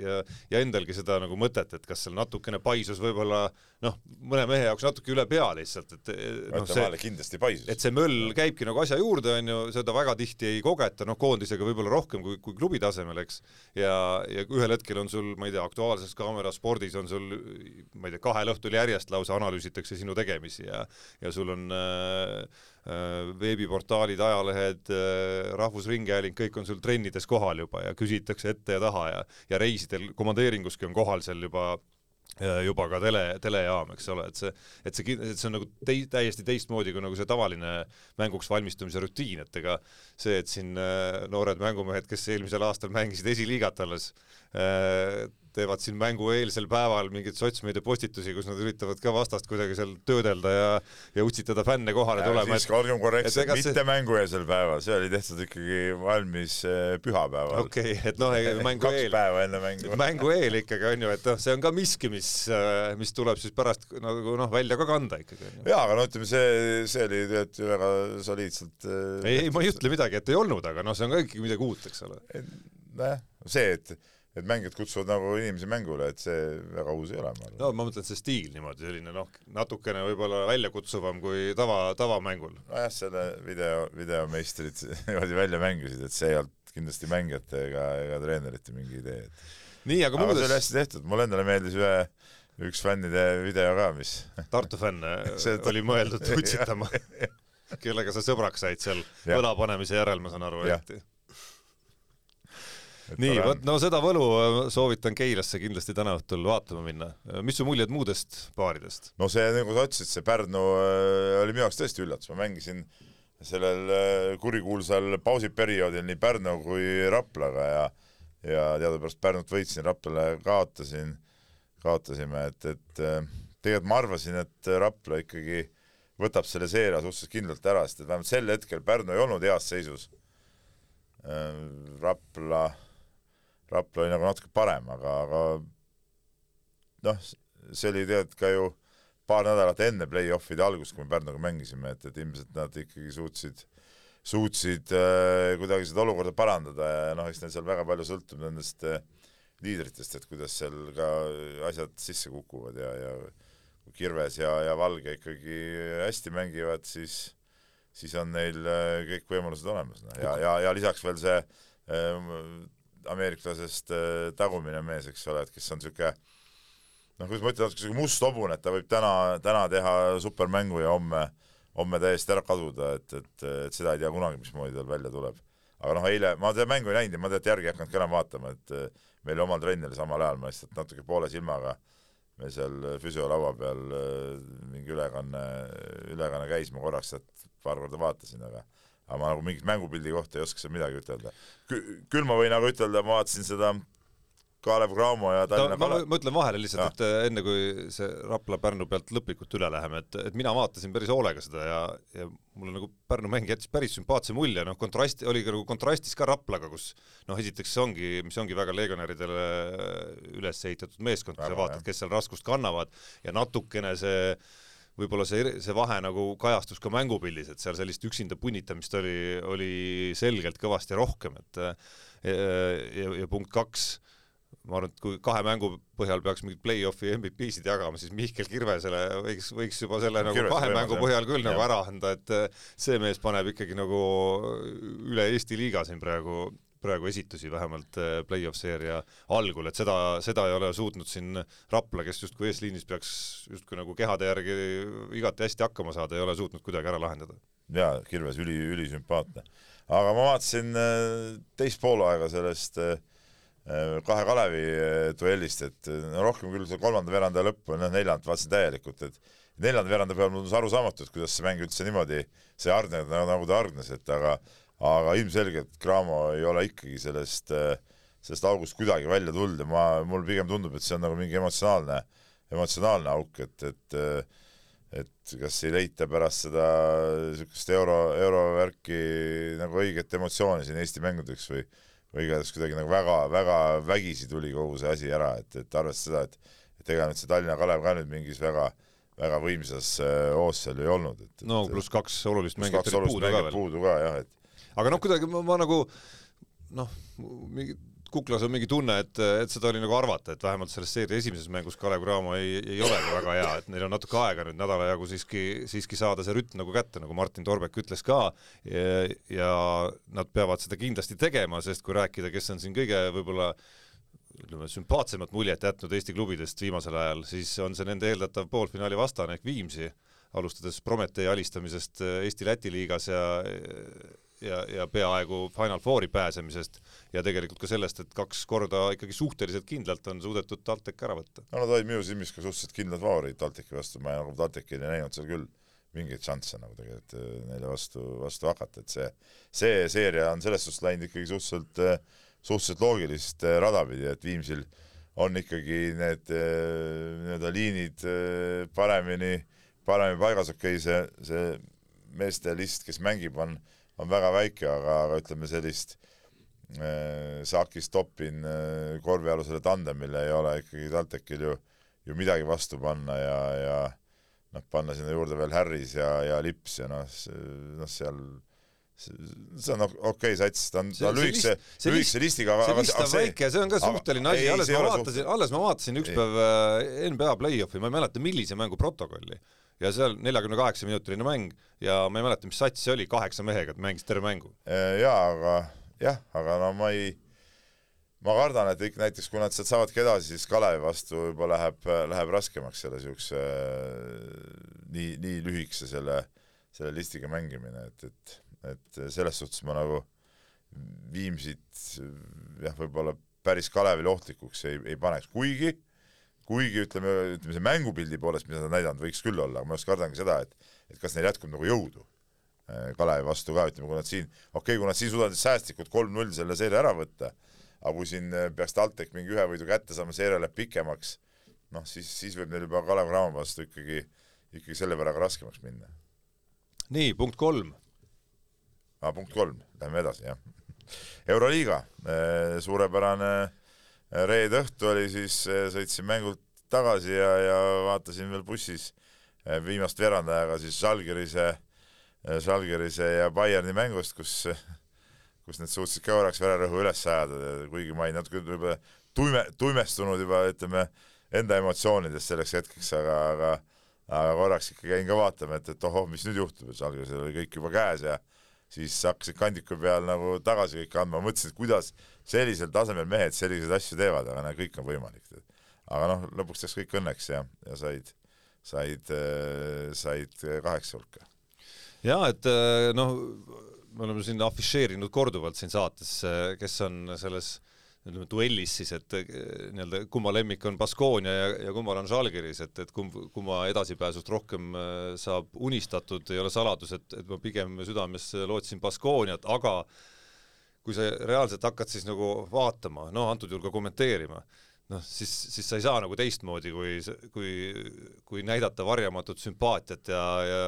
ja, ja endalgi seda nagu mõtet, et kas seal natukene paisus võib-olla noh, mõne mehe jaoks natuke üle pea lihtsalt, et noh, see kindlasti paisus. et see möll käibki nagu asja juurde, on ju, seda väga tihti ei kogeta, noh, koondisega võib-olla rohkem kui, kui klubi tasemel, eks, ja, ja ühel hetkel on sul, ma ei tea, Aktuaalses Kaameras spordis on sul, ma ei tea, kahel õhtul järjest lausa analüüsitakse sinu tegemisi ja ja sul on äh, äh, veebiportaalid, ajalehed äh,, Rahvusringhääling, kõik on sul trennides kohal juba ja küsitakse ette ja taha ja ja reisidel komandeeringuski on kohal seal juba juba ka tele, telejaam, eks ole, et see, et see, et see on nagu tei-, täiesti teistmoodi kui nagu see tavaline mänguks valmistumise rutiin, et ega see, et siin äh, noored mängumehed, kes eelmisel aastal mängisid esiliigat alles äh,, teevad siin mängueelsel päeval mingeid sotsmeedia postitusi, kus nad üritavad ka vastast kuidagi seal töödelda ja ja utsitada fänne kohale ja tulema. siiski olgem korrektsed, mitte see... mängueelsel päeval, see oli tehtud ikkagi valmis eh, pühapäeval. okei okay,, et noh, mängu kaks eel. päeva enne mängu. mängu eel ikkagi on ju, et noh, see on ka miski, mis, äh, mis tuleb siis pärast nagu noh, välja ka kanda ikkagi. jaa, aga no ütleme, see, see oli tegelikult väga soliidselt äh, ei, ei ma ei ütle midagi, et ei olnud, aga noh, see on ka ikkagi midagi uut, eks ole. nojah, see, et et mängijad kutsuvad nagu inimesi mängule, et see väga uus ei ole, ma arvan. no ma mõtlen, see stiil niimoodi, selline noh, natukene võib-olla väljakutsuvam kui tava, tavamängul. nojah, selle video, videomeistrid niimoodi välja mängisid, et see ei olnud kindlasti mängijate ega, ega treenerite mingi idee, et nii, aga muudes see oli hästi tehtud, mulle endale meeldis ühe üks fännide video ka, mis Tartu fänn see oli mõeldud utsitama. Kellega sa sõbraks said seal õla panemise järel, ma saan aru, eriti nii, vot no seda võlu äh, soovitan Keilasse kindlasti täna õhtul vaatama minna. mis su muljed muudest paaridest? no see, nagu sa ütlesid, see Pärnu äh, oli minu jaoks tõesti üllatus, ma mängisin sellel äh, kurikuulsal pausiperioodil nii Pärnu kui Raplaga ja ja teadupärast Pärnut võitsin, Raplale kaotasin, kaotasime, et, et tegelikult ma arvasin, et Rapla ikkagi võtab selle seeria suhteliselt kindlalt ära, sest et vähemalt sel hetkel Pärnu ei olnud heas seisus. Rapla Rapla oli nagu natuke parem, aga, aga noh, see oli tegelikult ka ju paar nädalat enne play-off'ide algust, kui me Pärnuga mängisime, et, et ilmselt nad ikkagi suutsid, suutsid äh, kuidagi seda olukorda parandada ja noh, eks neil seal väga palju sõltub nendest äh, liidritest, et kuidas seal ka asjad sisse kukuvad ja, ja kui Kirves ja, ja Valge ikkagi hästi mängivad, siis siis on neil äh, kõik võimalused olemas, noh, ja, ja, ja lisaks veel see äh, ameeriklasest äh, tagumine mees, eks ole, et kes on niisugune noh, kuidas ma ütlen, natuke niisugune must hobune, et ta võib täna, täna teha supermängu ja homme, homme täiesti ära kaduda, et, et, et seda ei tea kunagi, mismoodi tal välja tuleb. aga noh, eile, ma seda mängu ei näinud ja ma tegelikult järgi ei hakanud ka enam vaatama, et äh, meil omal trenn oli samal ajal, ma lihtsalt natuke poole silmaga meil seal füsiolaua peal äh, mingi ülekanne, ülekanne käis, ma korraks sealt paar korda vaatasin, aga aga ma nagu mingit mängupildi kohta ei oska seal midagi ütelda. küll ma võin nagu ütelda, ma vaatasin seda Kalev Cramo ja Tallinna ma, Kalev. ma ütlen vahele lihtsalt, et äh, enne kui see Rapla-Pärnu pealt lõplikult üle läheme, et, et mina vaatasin päris hoolega seda ja, ja mulle nagu Pärnu mäng jättis päris sümpaatse mulje, noh kontrasti, oli ka nagu kontrastis ka Raplaga, kus noh, esiteks see ongi, mis ongi väga legionäridele üles ehitatud meeskond, kui sa vaatad, kes seal raskust kannavad ja natukene see võib-olla see, see vahe nagu kajastus ka mängupildis, et seal sellist üksinda punnitamist oli, oli selgelt kõvasti rohkem, et ja, ja, ja punkt kaks ma arvan, et kui kahe mängu põhjal peaks mingit play-off'i MVP-sid jagama, siis Mihkel Kirvesele võiks, võiks juba selle nagu Kirves kahe mängu põhjal küll ja. nagu ära anda, et eh, see mees paneb ikkagi nagu üle Eesti liiga siin praegu, praegu esitusi vähemalt eh, play-off seeria algul, et seda, seda ei ole suutnud siin Rapla, kes justkui eesliinis peaks justkui nagu kehade järgi igati hästi hakkama saada, ei ole suutnud kuidagi ära lahendada. jaa, Kirves üli, ülisümpaatne. aga ma vaatasin eh, teist poolaega sellest äh, Äh, kahe Kalevi äh, duellist, et äh, no rohkem küll see kolmanda veeranda lõppu, noh neljandat vaatasin täielikult, et neljanda veeranda peal tundus arusaamatu, et kuidas see mäng üldse niimoodi hargnenud nagu, nagu ta hargnes, et aga aga ilmselgelt Cramo ei ole ikkagi sellest, sellest august kuidagi välja tulnud ja ma, mulle pigem tundub, et see on nagu mingi emotsionaalne, emotsionaalne auk, et, et et kas ei leita pärast seda niisugust euro, eurovärki nagu õiget emotsiooni siin Eesti mängudeks või või igatahes kuidagi nagu väga-väga vägisi tuli kogu see asi ära, et, et arvestades seda, et et ega nüüd see Tallinna Kalev ka nüüd mingis väga väga võimsas äh, hoos seal ei olnud, et no pluss kaks olulist mängijat olid puudu ka veel. puudu ka jah, et aga noh, kuidagi ma, ma nagu noh, mingi kuklas on mingi tunne, et, et seda oli nagu arvata, et vähemalt selles seeria esimeses mängus Kalev Cramo ei, ei olegi väga hea, et neil on natuke aega nüüd nädala jagu siiski, siiski saada see rütm nagu kätte, nagu Martin Torbek ütles ka, ja nad peavad seda kindlasti tegema, sest kui rääkida, kes on siin kõige võib-olla ütleme, sümpaatsemat muljet jätnud Eesti klubidest viimasel ajal, siis on see nende eeldatav poolfinaali vastane ehk Viimsi, alustades Prometee alistamisest Eesti-Läti liigas ja ja, ja peaaegu Final Fouri pääsemisest ja tegelikult ka sellest, et kaks korda ikkagi suhteliselt kindlalt on suudetud TalTech ära võtta. no nad olid minu silmis ka suhteliselt kindlad favoriid TalTechi vastu, ma nagu TalTechil ei näinud seal küll mingeid šansse nagu tegelikult eh, neile vastu, vastu hakata, et see, see seeria on selles suhtes läinud ikkagi suhteliselt, eh, suhteliselt loogilist eh, rada pidi, et Viimsil on ikkagi need nii-öelda liinid paremini, paremini paigas, okei okay,, see, see meeste list, kes mängib, on on väga väike, aga, aga ütleme sellist äh, Sakis Topin äh, korvialusele tandemile ei ole ikkagi TalTechil ju, ju midagi vastu panna ja, ja noh, panna sinna juurde veel Harris ja, ja Lips ja noh, noh seal see on okei okay, sats, ta on, ta on lühikese, lühikese listiga, aga see list on väike, see on ka suhteline asi, alles ma vaatasin, alles ma vaatasin üks päev äh, NBA play-off'i, ma ei mäleta, millise mängu protokolli ja seal neljakümne kaheksa minutiline mäng ja ma ei mäleta, mis sats see oli, kaheksa mehega, et mängis terve mängu. Äh, jaa, aga jah, aga no ma ei, ma kardan, et kõik näiteks, kui nad sealt saavadki edasi, siis Kalevi vastu juba läheb, läheb raskemaks selle niisuguse nii, nii lühikese selle, selle listiga mängimine, et, et, et selles suhtes ma nagu Viimsit jah, võib-olla päris Kalevile ohtlikuks ei, ei paneks, kuigi kuigi ütleme, ütleme see mängupildi poolest, mida nad on näidanud, võiks küll olla, aga ma just kardangi seda, et et kas neil jätkub nagu jõudu äh, Kalevi vastu ka, ütleme, kui nad siin, okei okay,, kui nad siin suudavad säästlikult kolm-null selle seeria ära võtta, aga kui siin äh, peaks TalTech mingi ühe võidu kätte saama, seeria läheb pikemaks, noh, siis, siis võib neil juba Kalev Cramo vastu ikkagi, ikkagi selle võrra ka raskemaks minna. nii, punkt kolm. aa, punkt kolm, lähme edasi, jah. euroliiga, äh, suurepärane äh, reede õhtu oli siis, eh, sõitsin mängult tagasi ja, ja vaatasin veel bussis eh, viimast veerandajaga siis Žalgirise, eh, Žalgirise ja Bayerni mängust, kus, kus need suutsid ka korraks vererõhu üles ajada, kuigi ma olin natuke võib-olla tuime, tuimestunud juba ütleme enda emotsioonidest selleks hetkeks, aga, aga aga korraks ikka käin ka vaatama, et, et ohoh, mis nüüd juhtub, et Žalgirisel oli kõik juba käes ja siis hakkasid kandiku peal nagu tagasi kõik andma, mõtlesin, et kuidas sellisel tasemel mehed selliseid asju teevad, aga näe, kõik on võimalik. aga noh, lõpuks läks kõik õnneks ja, ja said, said, said kaheksa hulka. ja et noh, me oleme siin afišeerinud korduvalt siin saates, kes on selles äh, ütleme duellis siis, et eh, nii-öelda kumma lemmik on Baskonia ja, ja kummal on Žalgiris, et, et kumb, kumma edasipääsust rohkem eh, saab unistatud, ei ole saladus, et, et ma pigem südames lootsin Baskoniat, aga kui sa reaalselt hakkad siis nagu vaatama, no antud juhul ka kommenteerima, noh, siis, siis sa ei saa nagu teistmoodi, kui, kui, kui näidata varjamatut sümpaatiat ja, ja,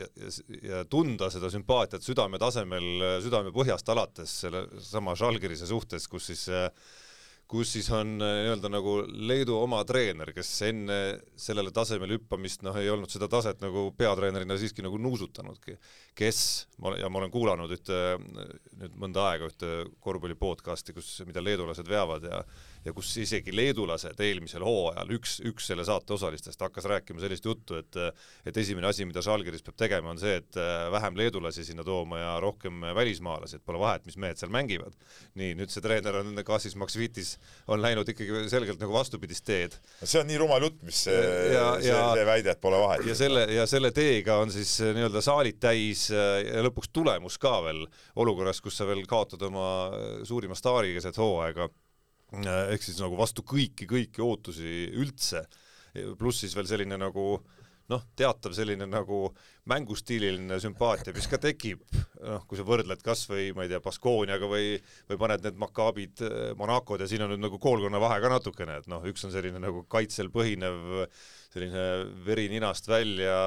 ja, ja, tunda seda sümpaatiat südame tasemel, südame põhjast alates selle sama Žalgirise suhtes, kus siis kus siis on nii-öelda nagu Leedu oma treener, kes enne sellele tasemele hüppamist noh, ei olnud seda taset nagu peatreenerina siiski nagu nuusutanudki. kes, ja ma olen kuulanud ühte nüüd mõnda aega ühte korvpalli podcast'i, kus, mida leedulased veavad ja ja kus isegi leedulased eelmisel hooajal, üks, üks selle saate osalistest hakkas rääkima sellist juttu, et et esimene asi, mida Žalgiris peab tegema, on see, et äh, vähem leedulasi sinna tooma ja rohkem välismaalasi, et pole vahet, mis mehed seal mängivad. nii, nüüd see treener on Kasis Maksvitis, on läinud ikkagi selgelt nagu vastupidist teed. see on nii rumal jutt, mis see, see, see väide, et pole vahet. ja selle, ja selle teega on siis äh, nii-öelda saalid täis äh, ja lõpuks tulemus ka veel olukorras, kus sa veel kaotad oma suurima staari keset hooaega ehk siis nagu vastu kõiki, kõiki ootusi üldse, pluss siis veel selline nagu noh, teatav selline nagu mängustiililine sümpaatia, mis ka tekib, noh, kui sa võrdled kas või ma ei tea, Baskooniaga või, või paned need Makaabid, äh, Monacod ja siin on nüüd nagu koolkonna vahe ka natukene, et noh, üks on selline nagu kaitsel põhinev selline veri ninast välja,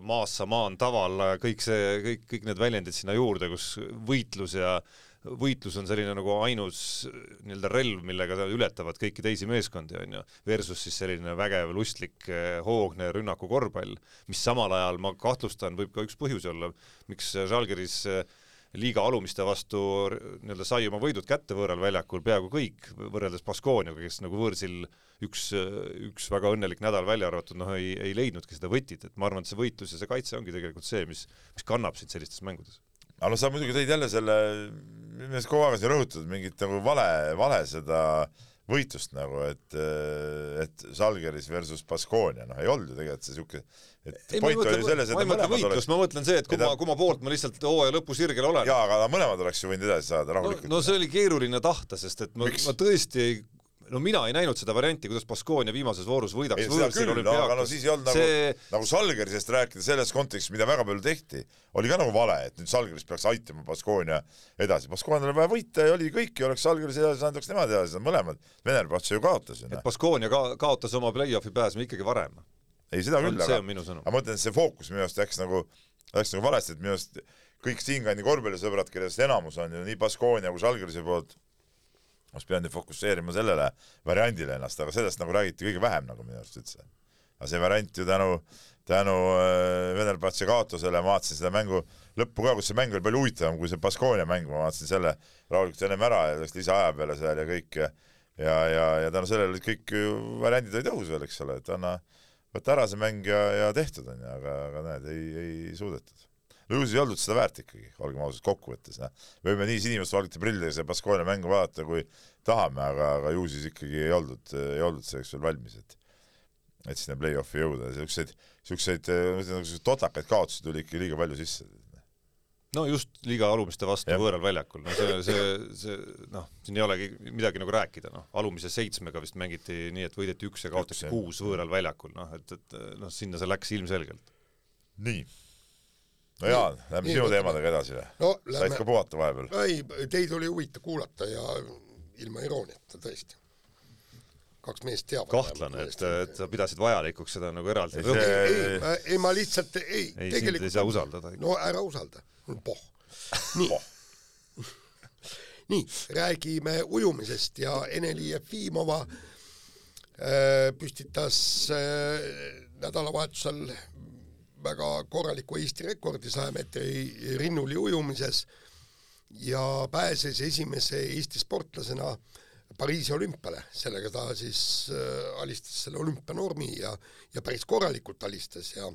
maassa maan taval, kõik see, kõik, kõik need väljendid sinna juurde, kus võitlus ja võitlus on selline nagu ainus nii-öelda relv, millega ületavad kõiki teisi meeskondi, on ju, versus siis selline vägev, lustlik, eh, hoogne rünnaku korvpall, mis samal ajal, ma kahtlustan, võib ka üks põhjusi olla, miks Žalgiris eh, liiga alumiste vastu nii-öelda sai oma võidud kätte võõral väljakul peaaegu kõik, võrreldes Baskooniaga, kes nagu võõrsil üks, üks väga õnnelik nädal välja arvatud, noh, ei, ei leidnudki seda võtit, et ma arvan, et see võitlus ja see kaitse ongi tegelikult see, mis, mis kannab sind sellistes mängudes. Aga no sa muidugi tõid jälle selle, minu meelest kogu aeg on siin rõhutatud mingit nagu vale, vale seda võitlust nagu, et, et Žalgiris versus Baskonia, noh ei olnud ju tegelikult see siuke, et ei, point oli selles, et ma ei mõtle võitlust oleks..., ma mõtlen see, et kumma, kumma poolt ma lihtsalt hooaja lõpu sirgel olen. jaa, aga mõlemad oleks ju võinud edasi saada rahulikult no, no see oli keeruline tahta, sest et ma, ma tõesti ei no mina ei näinud seda varianti, kuidas Baskonia viimases voorus võidaks võõrsil olümpiaakos. aga no siis ei olnud see... nagu, nagu Salgerisest rääkida selles kontekstis, mida väga palju tehti, oli ka nagu vale, et nüüd Salgeris peaks aitama Baskonia edasi. Baskonial oli vaja võita ja oli kõik ja oleks Salgeris edasi saanud, oleks nemad edasi saanud, mõlemad. Venerbatš ju kaotas ju. et Baskonia ka kaotas oma play-off'i pääsme ikkagi varem. ei, seda küll, aga, aga ma mõtlen, et see fookus minu arust läks nagu, läks nagu valesti, et minu arust kõik siinkandi korvpallisõbrad, kellest enamus on ju nii Baskonia kui Salgerise poolt ma oleks pidanud fokusseerima sellele variandile ennast, aga sellest nagu räägiti kõige vähem nagu minu arust üldse. aga see variant ju tänu, tänu äh, Venerbatsi kaotusele, ma vaatasin seda mängu lõppu ka, kus see mäng oli palju huvitavam kui see Baskonia mäng, ma vaatasin selle rahulikult ennem ära ja läks lisaaja peale seal ja kõik ja ja, ja, ja tänu sellele kõik variandid olid õhus veel, eks ole, et anna, võta ära see mäng ja, ja tehtud on ju, aga, aga näed, ei, ei suudetud no ju see ei olnud seda väärt ikkagi, olgem ausad, kokkuvõttes, noh. võime nii sinimustvalgete prillidega seda Baskonia mängu vaadata, kui tahame, aga, aga ju siis ikkagi ei oldud, ei oldud selleks veel valmis, et et sinna play-off'i jõuda, siukseid, siukseid, siukseid totakaid kaotusi tuli ikka liiga palju sisse. no just liiga alumiste vastu ja. võõral väljakul, no see, see, see noh, siin ei olegi midagi nagu rääkida, noh, alumise seitsmega vist mängiti nii, et võideti üks ja kaotati kuus võõral väljakul, noh, et, et noh, sinna see läks ilmselgelt. nii no Jaan, lähme sinu teemadega edasi või no,? said ka puhata vahepeal? ei, teid oli huvitav kuulata ja ilma irooniata tõesti. kaks meest teavad. kahtlane, et, et sa pidasid vajalikuks seda nagu eraldi ei, ei, ei, ei, ma lihtsalt ei, ei, tegelikult ei saa usaldada. no ära usalda, poh. nii nii, räägime ujumisest ja Eneli Jefimova äh, püstitas äh, nädalavahetusel väga korraliku Eesti rekordi saja meetri rinnuli ujumises ja pääses esimese Eesti sportlasena Pariisi olümpiale, sellega ta siis äh, alistas selle olümpianormi ja, ja päris korralikult alistas ja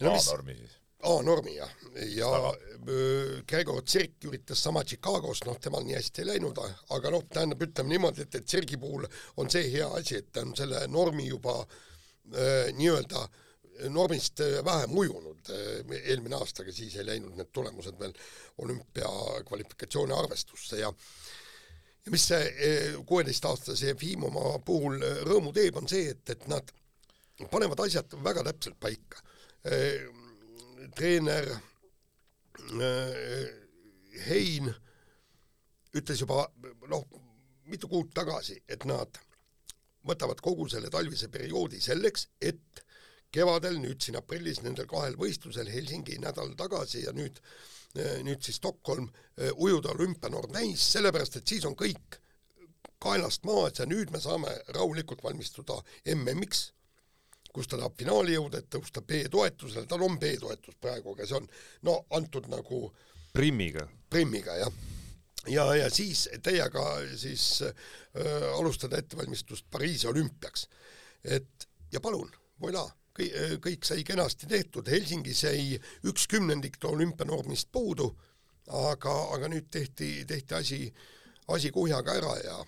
no, A-normi siis? A-normi jah, ja äh, Gregor Tsirk üritas sama Chicagos, noh, temal nii hästi ei läinud, aga noh, tähendab, ütleme niimoodi, et, et Tsirgi puhul on see hea asi, et ta on selle normi juba äh, nii-öelda äh, normist äh, vähem ujunud äh, eelmine aasta, aga siis ei läinud need tulemused veel olümpiakvalifikatsiooni arvestusse ja ja mis see äh, kuueteistaastase Jefimova puhul rõõmu teeb, on see, et, et nad panevad asjad väga täpselt paika. treener Hein ütles juba noh, mitu kuud tagasi, et nad võtavad kogu selle talvise perioodi selleks, et kevadel, nüüd siin aprillis nendel kahel võistlusel, Helsingi nädal tagasi ja nüüd, nüüd siis Stockholm, ujuda olümpianord täis, sellepärast et siis on kõik kaelast maas ja nüüd me saame rahulikult valmistuda MM-iks, kus ta tahab finaali jõuda, et tõusta B-toetusele, tal on B-toetus praegu, aga see on no antud nagu Primmiga. Primmiga, jah ja, ja siis teiega siis äh, alustada ettevalmistust Pariisi olümpiaks. et ja palun, voilà, kõik sai kenasti tehtud, Helsingis jäi üks kümnendik olümpianormist puudu, aga, aga nüüd tehti, tehti asi, asi kuhjaga ära ja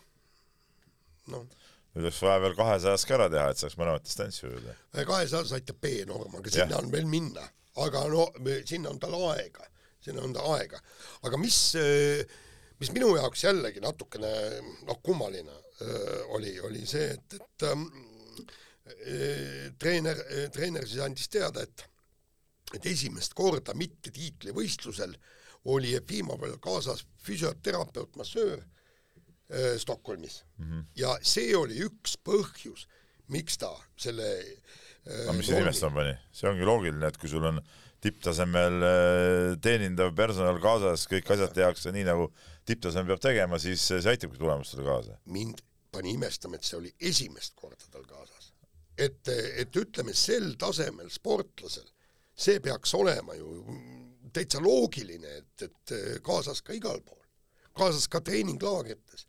noh. nüüd oleks vaja veel kahesajas ka ära teha, et saaks mõlemat distantsi ujuda. kahesajas aitab B-norm, aga sinna on veel minna, aga no sinna on tal aega, sinna on ta aega, aga mis mis minu jaoks jällegi natukene noh, kummaline oli, oli see, et, et ähm, treener, treener siis andis teada, et et esimest korda mitte tiitlivõistlusel oli Jefimovil kaasas füsioterapeut, massöör äh, Stockholmis mm. -hmm. ja see oli üks põhjus, miks ta selle äh, no mis see imestama pani, see ongi loogiline, et kui sul on tipptasemel teenindav personal kaasas, kõik asjad tehakse nii, nagu tipptasem peab tegema, siis see aitabki tulemustele kaasa. mind pani imestama, et see oli esimest korda tal kaasas et, et ütleme, sel tasemel sportlasel, see peaks olema ju täitsa loogiline, et, et kaasas ka igal pool, kaasas ka treeninglaagrites.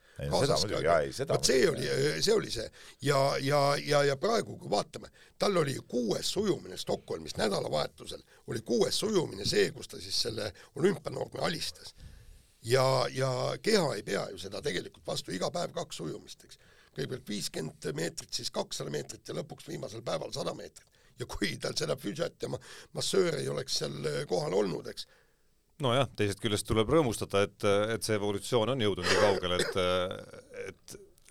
vot see oli, see oli see ja, ja, ja, ja praegu, kui vaatame, tal oli kuues sujumine Stockholmis nädalavahetusel, oli kuues sujumine see, kus ta siis selle olümpianormi alistas. ja, ja keha ei pea ju seda tegelikult vastu, iga päev kaks ujumist, eks kõigepealt viiskümmend meetrit, siis kakssada meetrit ja lõpuks viimasel päeval sada meetrit. ja kui tal seda füsiot ja massöör ei oleks seal äh, kohal olnud, eks. nojah, teisest küljest tuleb rõõmustada, et, et see evolutsioon on jõudnud nii kaugele, et, et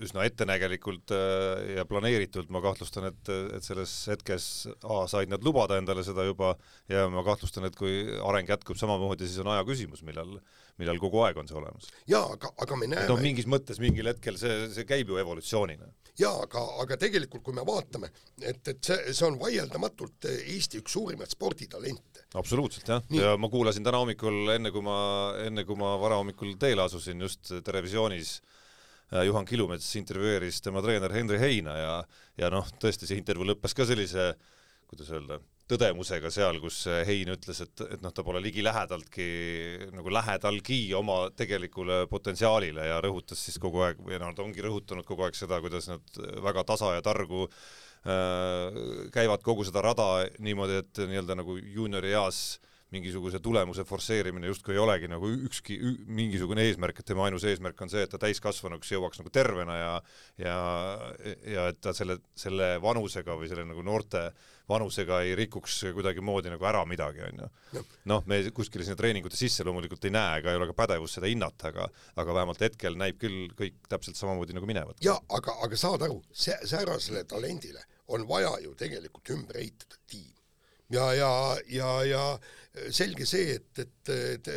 üsna ettenägelikult äh, ja planeeritult, ma kahtlustan, et, et selles hetkes A said nad lubada endale seda juba ja ma kahtlustan, et kui areng jätkub samamoodi, siis on aja küsimus, millal millal kogu aeg on see olemas. jaa, aga, aga me näeme no mingis mõttes mingil hetkel see, see käib ju evolutsioonina. jaa, aga, aga tegelikult kui me vaatame, et, et see, see on vaieldamatult Eesti üks suurimaid sporditalente. absoluutselt jah, ja ma kuulasin täna hommikul, enne kui ma, enne kui ma varahommikul teele asusin, just Terevisioonis äh, Juhan Kilumets intervjueeris tema treener Henri Heina ja, ja noh, tõesti see intervjuu lõppes ka sellise kuidas öelda, tõdemusega seal, kus Hein ütles, et, et noh, ta pole ligilähedaltki nagu lähedalgi oma tegelikule potentsiaalile ja rõhutas siis kogu aeg või noh, ta ongi rõhutanud kogu aeg seda, kuidas nad väga tasa ja targu äh, käivad kogu seda rada niimoodi, et nii-öelda nagu juuniori eas äh, mingisuguse tulemuse forsseerimine justkui ei olegi nagu ükski mingisugune eesmärk, et tema ainus eesmärk on see, et ta täiskasvanuks jõuaks nagu tervena ja ja ja et ta selle, selle vanusega või selle nagu noorte vanusega ei rikuks kuidagimoodi nagu ära midagi, on ju. noh, me kuskile sinna treeningute sisse loomulikult ei näe ega ei ole ka pädevust seda hinnata, aga aga vähemalt hetkel näib küll kõik täpselt samamoodi nagu minevat. jaa, aga, aga saad aru, see, säärasele talendile on vaja ju tegelikult ümber ehitada tiim ja, ja, ja, ja selge see, et, et, et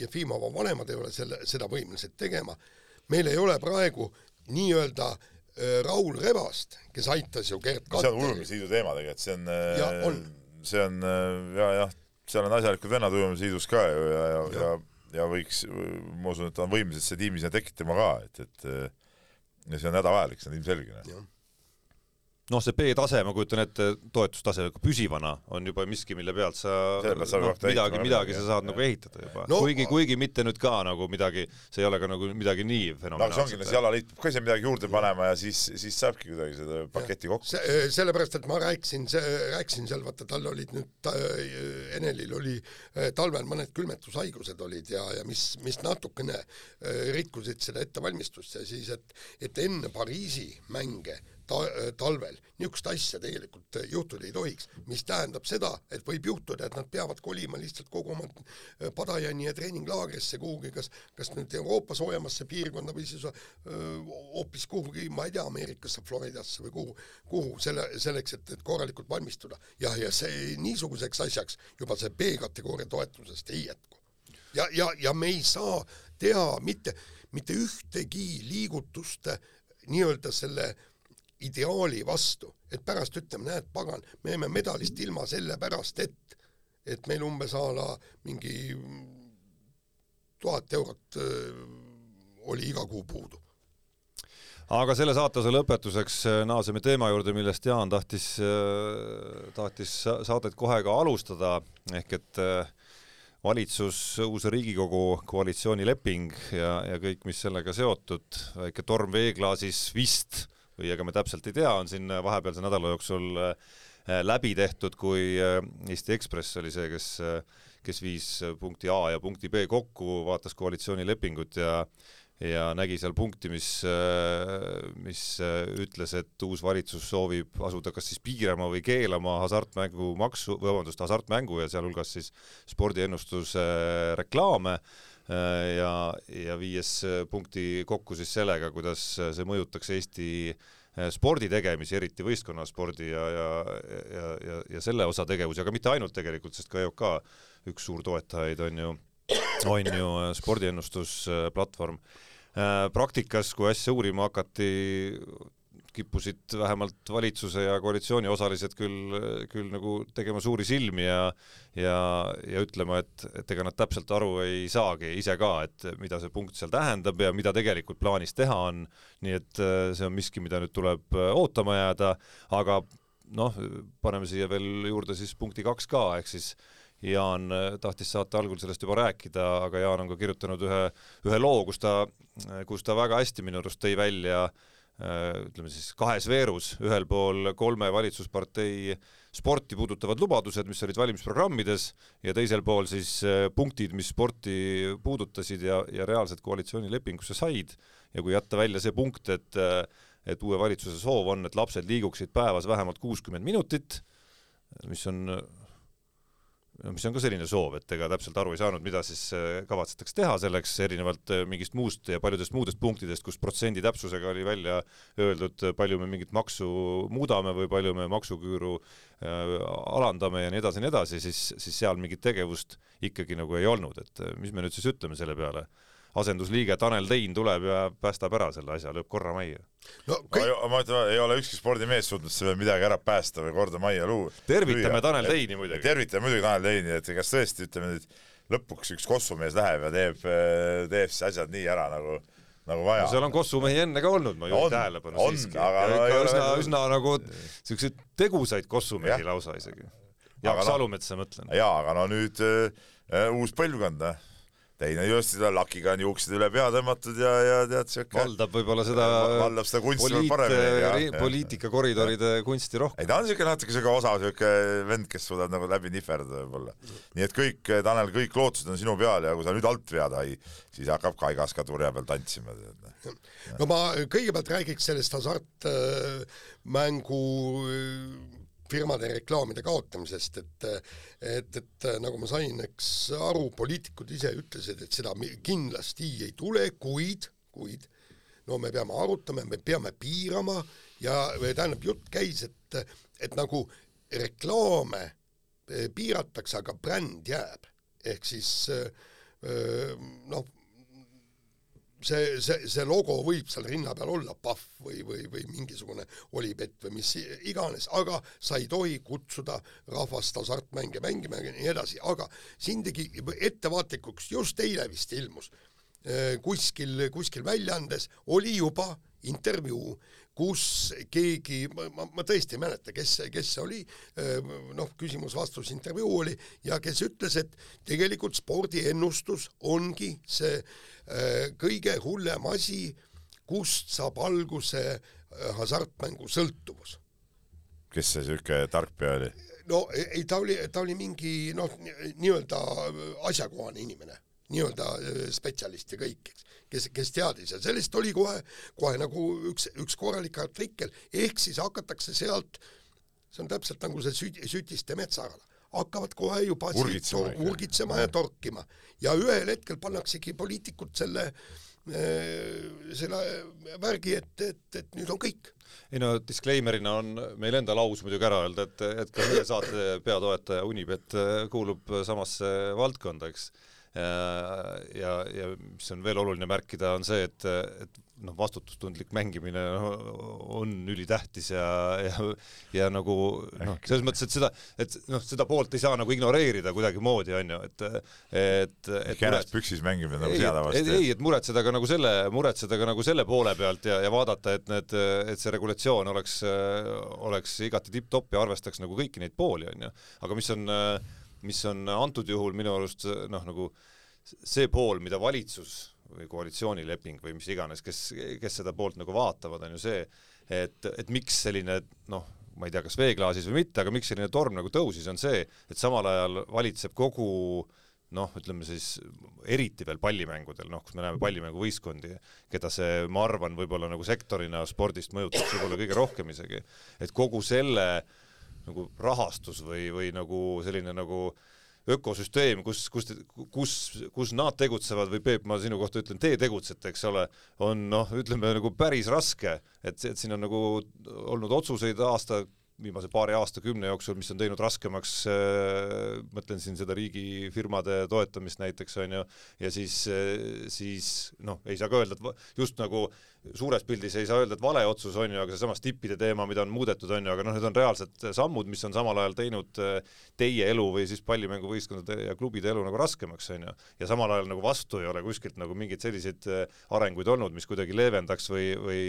Jefimova vanemad ei ole selle, seda võimelised tegema. meil ei ole praegu nii-öelda äh, Raul Rebast, kes aitas ju Gerd Katteri. see on ujumisliidu teema tegelikult, see on, äh, see on äh, ja jah, seal on asjalikud vennad ujumisliidus ka ju ja, ja, ja, ja, ja võiks, ma usun, et on võimelised see tiimi sinna tekitama ka, et, et ja see on hädavajalik, see on ilmselge noh, see B-tase, ma kujutan ette, toetustase püsivana on juba miski, mille pealt sa noh, midagi, midagi sa saad nagu ehitada juba no,. kuigi, kuigi mitte nüüd ka nagu midagi, see ei ole ka nagu midagi nii fenomenaalset. no see ongi, see jalaliit peab ka ise midagi juurde panema ja siis, siis saabki kuidagi seda paketti kokku. see, sellepärast, et ma rääkisin, rääkisin seal, vaata tal olid nüüd äh,, Enelil oli äh, talvel mõned külmetushaigused olid ja, ja mis, mis natukene rikkusid seda ettevalmistust ja siis, et, et enne Pariisi mänge ta-, talvel, niisugust asja tegelikult juhtuda ei tohiks, mis tähendab seda, et võib juhtuda, et nad peavad kolima lihtsalt kogu oma äh, Padajani ja treeninglaagrisse kuhugi, kas, kas nüüd Euroopa soojemasse piirkonda või siis hoopis kuhugi, ma ei tea, Ameerikasse, Floridasse või kuhu, kuhu selle, selleks, et, et korralikult valmistuda. jah, ja see niisuguseks asjaks juba see B-kategooria toetusest ei jätku. Ja, ja, ja me ei saa teha mitte, mitte ühtegi liigutust nii-öelda selle ideaali vastu, et pärast ütleme, näed, pagan, me jäime medalist ilma sellepärast, et, et meil umbes a la mingi tuhat eurot öö, oli iga kuu puudu. Aga selle saatuse lõpetuseks äh, naaseme teema juurde, millest Jaan tahtis, äh, tahtis saadet kohe ka alustada, ehk et äh, valitsus, uus Riigikogu koalitsioonileping ja, ja kõik, mis sellega seotud, väike torm veeklaasis vist või ega me täpselt ei tea, on siin vahepealse nädala jooksul läbi tehtud, kui Eesti Ekspress oli see, kes, kes viis punkti A ja punkti B kokku, vaatas koalitsioonilepingut ja ja nägi seal punkti, mis, mis ütles, et uus valitsus soovib asuda kas siis piirama või keelama hasartmängumaksu, vabandust, hasartmängu ja sealhulgas siis spordiennustuse reklaame ja, ja viies punkti kokku siis sellega, kuidas see mõjutaks Eesti spordi tegemisi, eriti võistkonnaspordi ja, ja, ja, ja, ja selle osa tegevusi, aga mitte ainult tegelikult, sest ka EOK üks suur toetajaid on ju on ju spordiennustusplatvorm. Äh, praktikas, kui asja uurima hakati, kippusid vähemalt valitsuse ja koalitsiooni osalised küll, küll nagu tegema suuri silmi ja ja, ja ütlema, et, et ega nad täpselt aru ei saagi ise ka, et mida see punkt seal tähendab ja mida tegelikult plaanis teha on, nii et äh, see on miski, mida nüüd tuleb äh, ootama jääda, aga noh, paneme siia veel juurde siis punkti kaks ka, ehk siis Jaan tahtis saate algul sellest juba rääkida, aga Jaan on ka kirjutanud ühe, ühe loo, kus ta, kus ta väga hästi minu arust tõi välja ütleme siis kahes veerus, ühel pool kolme valitsuspartei sporti puudutavad lubadused, mis olid valimisprogrammides, ja teisel pool siis punktid, mis sporti puudutasid ja, ja reaalselt koalitsioonilepingusse said. ja kui jätta välja see punkt, et, et uue valitsuse soov on, et lapsed liiguksid päevas vähemalt kuuskümmend minutit, mis on mis on ka selline soov, et ega täpselt aru ei saanud, mida siis äh, kavatsetakse teha selleks, erinevalt äh, mingist muust ja paljudest muudest punktidest, kus protsendi täpsusega oli välja öeldud, palju me mingit maksu muudame või palju me maksuküüru äh, alandame ja nii edasi ja nii edasi, siis, siis seal mingit tegevust ikkagi nagu ei olnud, et mis me nüüd siis ütleme selle peale asendusliige Tanel Tein tuleb ja päästab ära selle asja, lööb korra majja. no kõik... ma, ma ütlen, ei ole ükski spordimees suutnud selle midagi ära päästa või korda majja luua. tervitame. Tanel Teini muidugi. tervitame muidugi Tanel Teini, et kas tõesti, ütleme nüüd lõpuks üks kossumees läheb ja teeb, teeb siis asjad nii ära nagu nagu vaja no,. seal on kossumehi enne ka olnud, ma juhin tähelepanu siiski. aga no, ikka üsna, üsna nagu siukseid tegusaid kossumehi ja. lausa isegi. Jaak no, Salumetsa mõtlen. jaa, aga no nüüd uh, uus põlvkond, teine just seda lakiga on juuksed üle pea tõmmatud ja, ja tead siuke valdab võib-olla seda valdab seda kunsti poliit, paremini. poliitikakoridoride kunsti rohkem. ei ta on siuke natuke siuke osav siuke vend, kes suudab nagu läbi nihverdada võib-olla. nii et kõik, Tanel, kõik lootused on sinu peal ja kui sa nüüd alt vead, ai, siis hakkab Kaigas ka turja peal tantsima. no ma kõigepealt räägiks sellest hasartmängu äh, firmade reklaamide kaotamisest, et et, et nagu ma sain, eks aru, poliitikud ise ütlesid, et seda kindlasti ei tule, kuid, kuid no me peame arutama, me peame piirama ja tähendab, jutt käis, et, et nagu reklaame eh, piiratakse, aga bränd jääb. ehk siis eh, noh, see, see, see logo võib seal rinna peal olla, Pahv või, või, või mingisugune Olipett või mis iganes, aga sa ei tohi kutsuda rahvast hasartmänge mängima ja nii edasi, aga siin tegi ettevaatlikuks, just eile vist ilmus eh, kuskil, kuskil väljaandes oli juba intervjuu, kus keegi, ma, ma tõesti ei mäleta, kes, kes see oli, noh, küsimus-vastus intervjuu oli ja kes ütles, et tegelikult spordiennustus ongi see kõige hullem asi, kust saab alguse hasartmängu sõltuvus. kes see niisugune tarkpea oli? no ei, ta oli, ta oli mingi noh, nii-öelda asjakohane inimene, nii-öelda spetsialist ja kõik, eks kes, kes teadis ja sellest oli kohe, kohe nagu üks, üks korralik artikkel, ehk siis hakatakse sealt, see on täpselt nagu see süt-, sütiste metsaala, hakkavad kohe juba urgitsema, tor urgitsema ja torkima. Ja ühel hetkel pannaksegi poliitikud selle äh, selle värgi, et, et, et nüüd on kõik. ei no disclaimer'ina on meil endal aus muidugi ära öelda, et, et ka meie saate peatoetaja Unibet kuulub samasse valdkonda, eks. Ja, ja mis on veel oluline märkida, on see, et, et noh, vastutustundlik mängimine on ülitähtis ja, ja, ja nagu noh, selles mõttes, et seda, et noh, seda poolt ei saa nagu ignoreerida kuidagimoodi, on ju, et, et, et käest püksis mängimine nagu seadavasti. ei, et muretseda ka nagu selle, muretseda ka nagu selle poole pealt ja, ja vaadata, et need, et see regulatsioon oleks, oleks igati tipp-topp ja arvestaks nagu kõiki neid pooli, on ju. aga mis on, mis on antud juhul minu arust noh, nagu see pool, mida valitsus või koalitsioonileping või mis iganes, kes, kes seda poolt nagu vaatavad, on ju see, et, et miks selline noh, ma ei tea, kas veeklaasis või mitte, aga miks selline torm nagu tõusis, on see, et samal ajal valitseb kogu noh, ütleme siis eriti veel pallimängudel, noh, kus me näeme pallimänguvõistkondi, keda see, ma arvan, võib-olla nagu sektorina spordist mõjutab võib-olla kõige rohkem isegi, et kogu selle nagu rahastus või, või nagu selline nagu äh, ökosüsteem, kus, kus, kus, kus nad tegutsevad või Peep, ma sinu kohta ütlen, te tegutsete, eks ole, on noh, ütleme nagu päris raske, et, et siin on nagu olnud otsuseid aasta viimase paari aastakümne jooksul, mis on teinud raskemaks äh,, mõtlen siin seda riigifirmade toetamist näiteks, on ju, ja siis äh,, siis noh, ei saa ka öelda, et just nagu suures pildis ei saa öelda, et vale otsus on ju, aga seesamas tippide teema, mida on muudetud, on ju, aga noh, need on reaalsed sammud, mis on samal ajal teinud äh, teie elu või siis pallimänguvõistkondade ja klubide elu nagu raskemaks, on ju. ja samal ajal nagu vastu ei ole kuskilt nagu mingeid selliseid äh, arenguid olnud, mis kuidagi leevendaks või, või,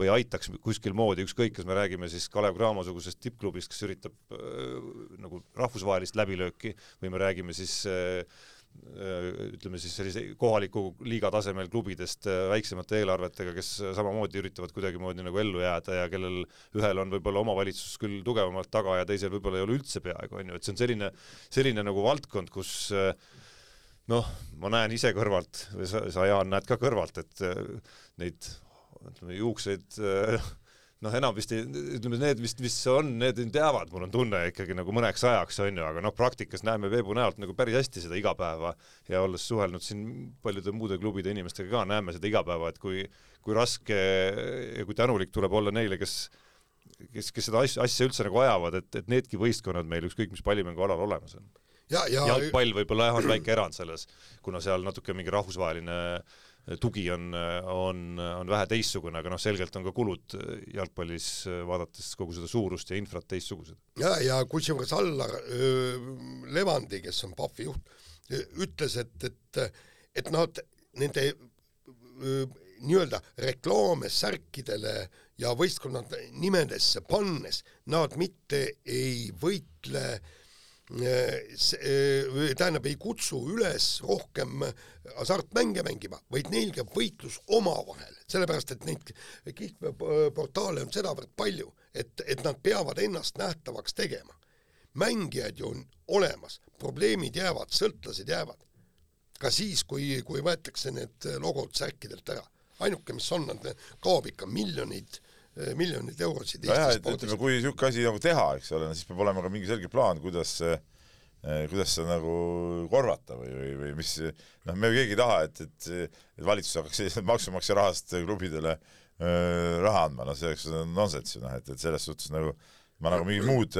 või aitaks kuskil moodi, ükskõik, kas me räägime siis Kalev Cramo sugusest tippklubist, kes üritab äh, nagu rahvusvahelist läbilööki või me räägime siis äh, Äh, ütleme siis sellise kohaliku liiga tasemel klubidest äh, väiksemate eelarvetega, kes samamoodi üritavad kuidagimoodi nagu ellu jääda ja kellel ühel on võib-olla omavalitsus küll tugevamalt taga ja teisel võib-olla ei ole üldse peaaegu, on ju, et see on selline, selline nagu valdkond, kus äh, noh, ma näen ise kõrvalt või sa, sa, Jaan, näed ka kõrvalt, et neid ütleme, juukseid äh, noh, enam vist ei, ütleme need vist, mis on, need teavad, mul on tunne ikkagi nagu mõneks ajaks, on ju, aga noh, praktikas näeme Peebu näolt nagu päris hästi seda igapäeva ja olles suhelnud siin paljude muude klubide inimestega ka, näeme seda igapäeva, et kui, kui raske ja kui tänulik tuleb olla neile, kes kes, kes seda asja, asja üldse nagu ajavad, et, et needki võistkonnad meil ükskõik mis pallimängualal olemas on. Ja, ja, jalgpall võib-olla jah, on väike erand selles, kuna seal natuke mingi rahvusvaheline äh, tugi on, on, on vähe teistsugune, aga noh, selgelt on ka kulud jalgpallis, vaadates kogu seda suurust ja infrat teistsugused. ja, ja kusjuures Allar Levandi, kes on PAF-i juht, ütles, et, et, et nad nende nii-öelda reklaame särkidele ja võistkonnade nimedesse pannes nad mitte ei võitle äh, tähendab, ei kutsu üles rohkem hasartmänge mängima, vaid neil käib võitlus omavahel, sellepärast et neid kihlveoportaale on sedavõrd palju, et, et nad peavad ennast nähtavaks tegema. mängijad ju on olemas, probleemid jäävad, sõltlased jäävad. ka siis, kui, kui võetakse need logod särkidelt ära. ainuke, mis on, nad kaob ikka miljoneid miljoneid eurosid nojah, et ütleme, kui niisugune asi nagu teha, eks ole, siis peab olema ka mingi selge plaan, kuidas eh, kuidas seda nagu korvata või, või, või mis, noh, me keegi ei taha, et, et, et valitsus hakkaks maksumaksja rahast klubidele öö, eh, raha andma, noh, see oleks nonsenss ju noh, et, et selles suhtes nagu ma nagu mingit muud,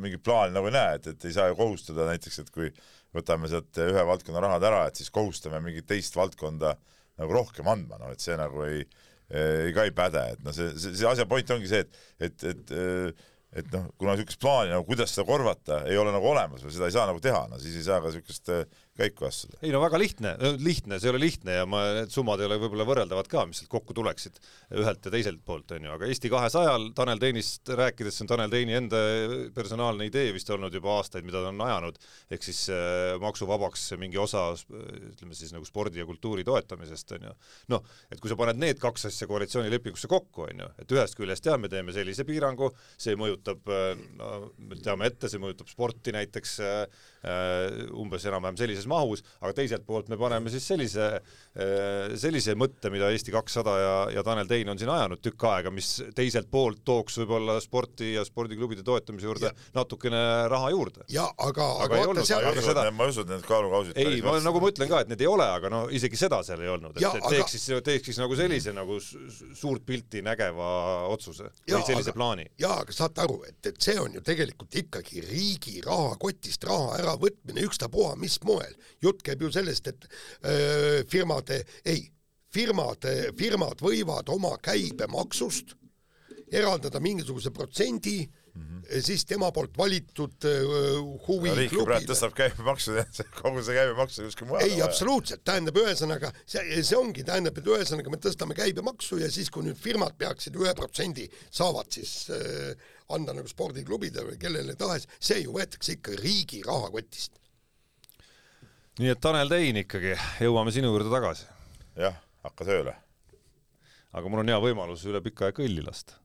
mingit plaani nagu ei näe, et, et ei saa ju kohustada näiteks, et kui võtame sealt ühe valdkonna rahad ära, et siis kohustame mingit teist valdkonda nagu rohkem andma, noh et see nagu ei ka ei päde, et noh, see, see, see asja point ongi see, et, et, et et noh, kuna niisugust plaani nagu kuidas seda korvata ei ole nagu olemas või seda ei saa nagu teha, no siis ei saa ka niisugust käiku astuda. ei no väga lihtne, lihtne, see ei ole lihtne ja ma, need summad ei ole võib-olla võrreldavad ka, mis sealt kokku tuleksid ühelt ja teiselt poolt, on ju, aga Eesti kahesajal Tanel Teinist rääkides, see on Tanel Teini enda personaalne idee vist olnud juba aastaid, mida ta on ajanud, ehk siis äh, maksuvabaks mingi osa ütleme siis nagu spordi ja kultuuri toetamisest, on ju. noh, et kui sa paned need kaks asja koalitsioonilepingusse kokku, on ju, et ühest küljest jah, me teeme sellise piirangu, see mõjutab, no me teame ette, see mõjutab sporti näiteks äh, umbes enam-vähem sellises mahus, aga teiselt poolt me paneme siis sellise, äh, sellise mõtte, mida Eesti kakssada ja, ja Tanel Tein on siin ajanud tükk aega, mis teiselt poolt tooks võib-olla sporti ja spordiklubide toetamise juurde ja. natukene raha juurde. ja aga, aga, aga vaata seal usu, et ma ei usu, et need kaalukausid ei, ma nagu ma ütlen ka, et need ei ole, aga no isegi seda seal ei olnud, et, et aga... teeks siis, teeks siis nagu sellise nagu suurt pilti nägeva otsuse ja, või sellise aga, plaani. jaa, aga saate aru, et, et see on ju tegelikult ikkagi riigi rahakotist raha äravõtmine ükstapuha mis moel jutt käib ju sellest, et öö, firmade, ei, firmade, firmad võivad oma käibemaksust eraldada mingisuguse protsendi mm -hmm. siis tema poolt valitud huviklubile. tõstab käibemaksu, kogu see käibemaksu kuskil mujal. ei, absoluutselt, tähendab ühesõnaga, see, see ongi, tähendab, et ühesõnaga me tõstame käibemaksu ja siis, kui nüüd firmad peaksid ühe protsendi, saavad siis äh, anda nagu spordiklubidele või kellele tahes, see ju võetakse ikka riigi rahakotist. nii et Tanel Tein ikkagi, jõuame sinu juurde tagasi. jah, hakka tööle. aga mul on hea võimalus üle pika aja kõlli lasta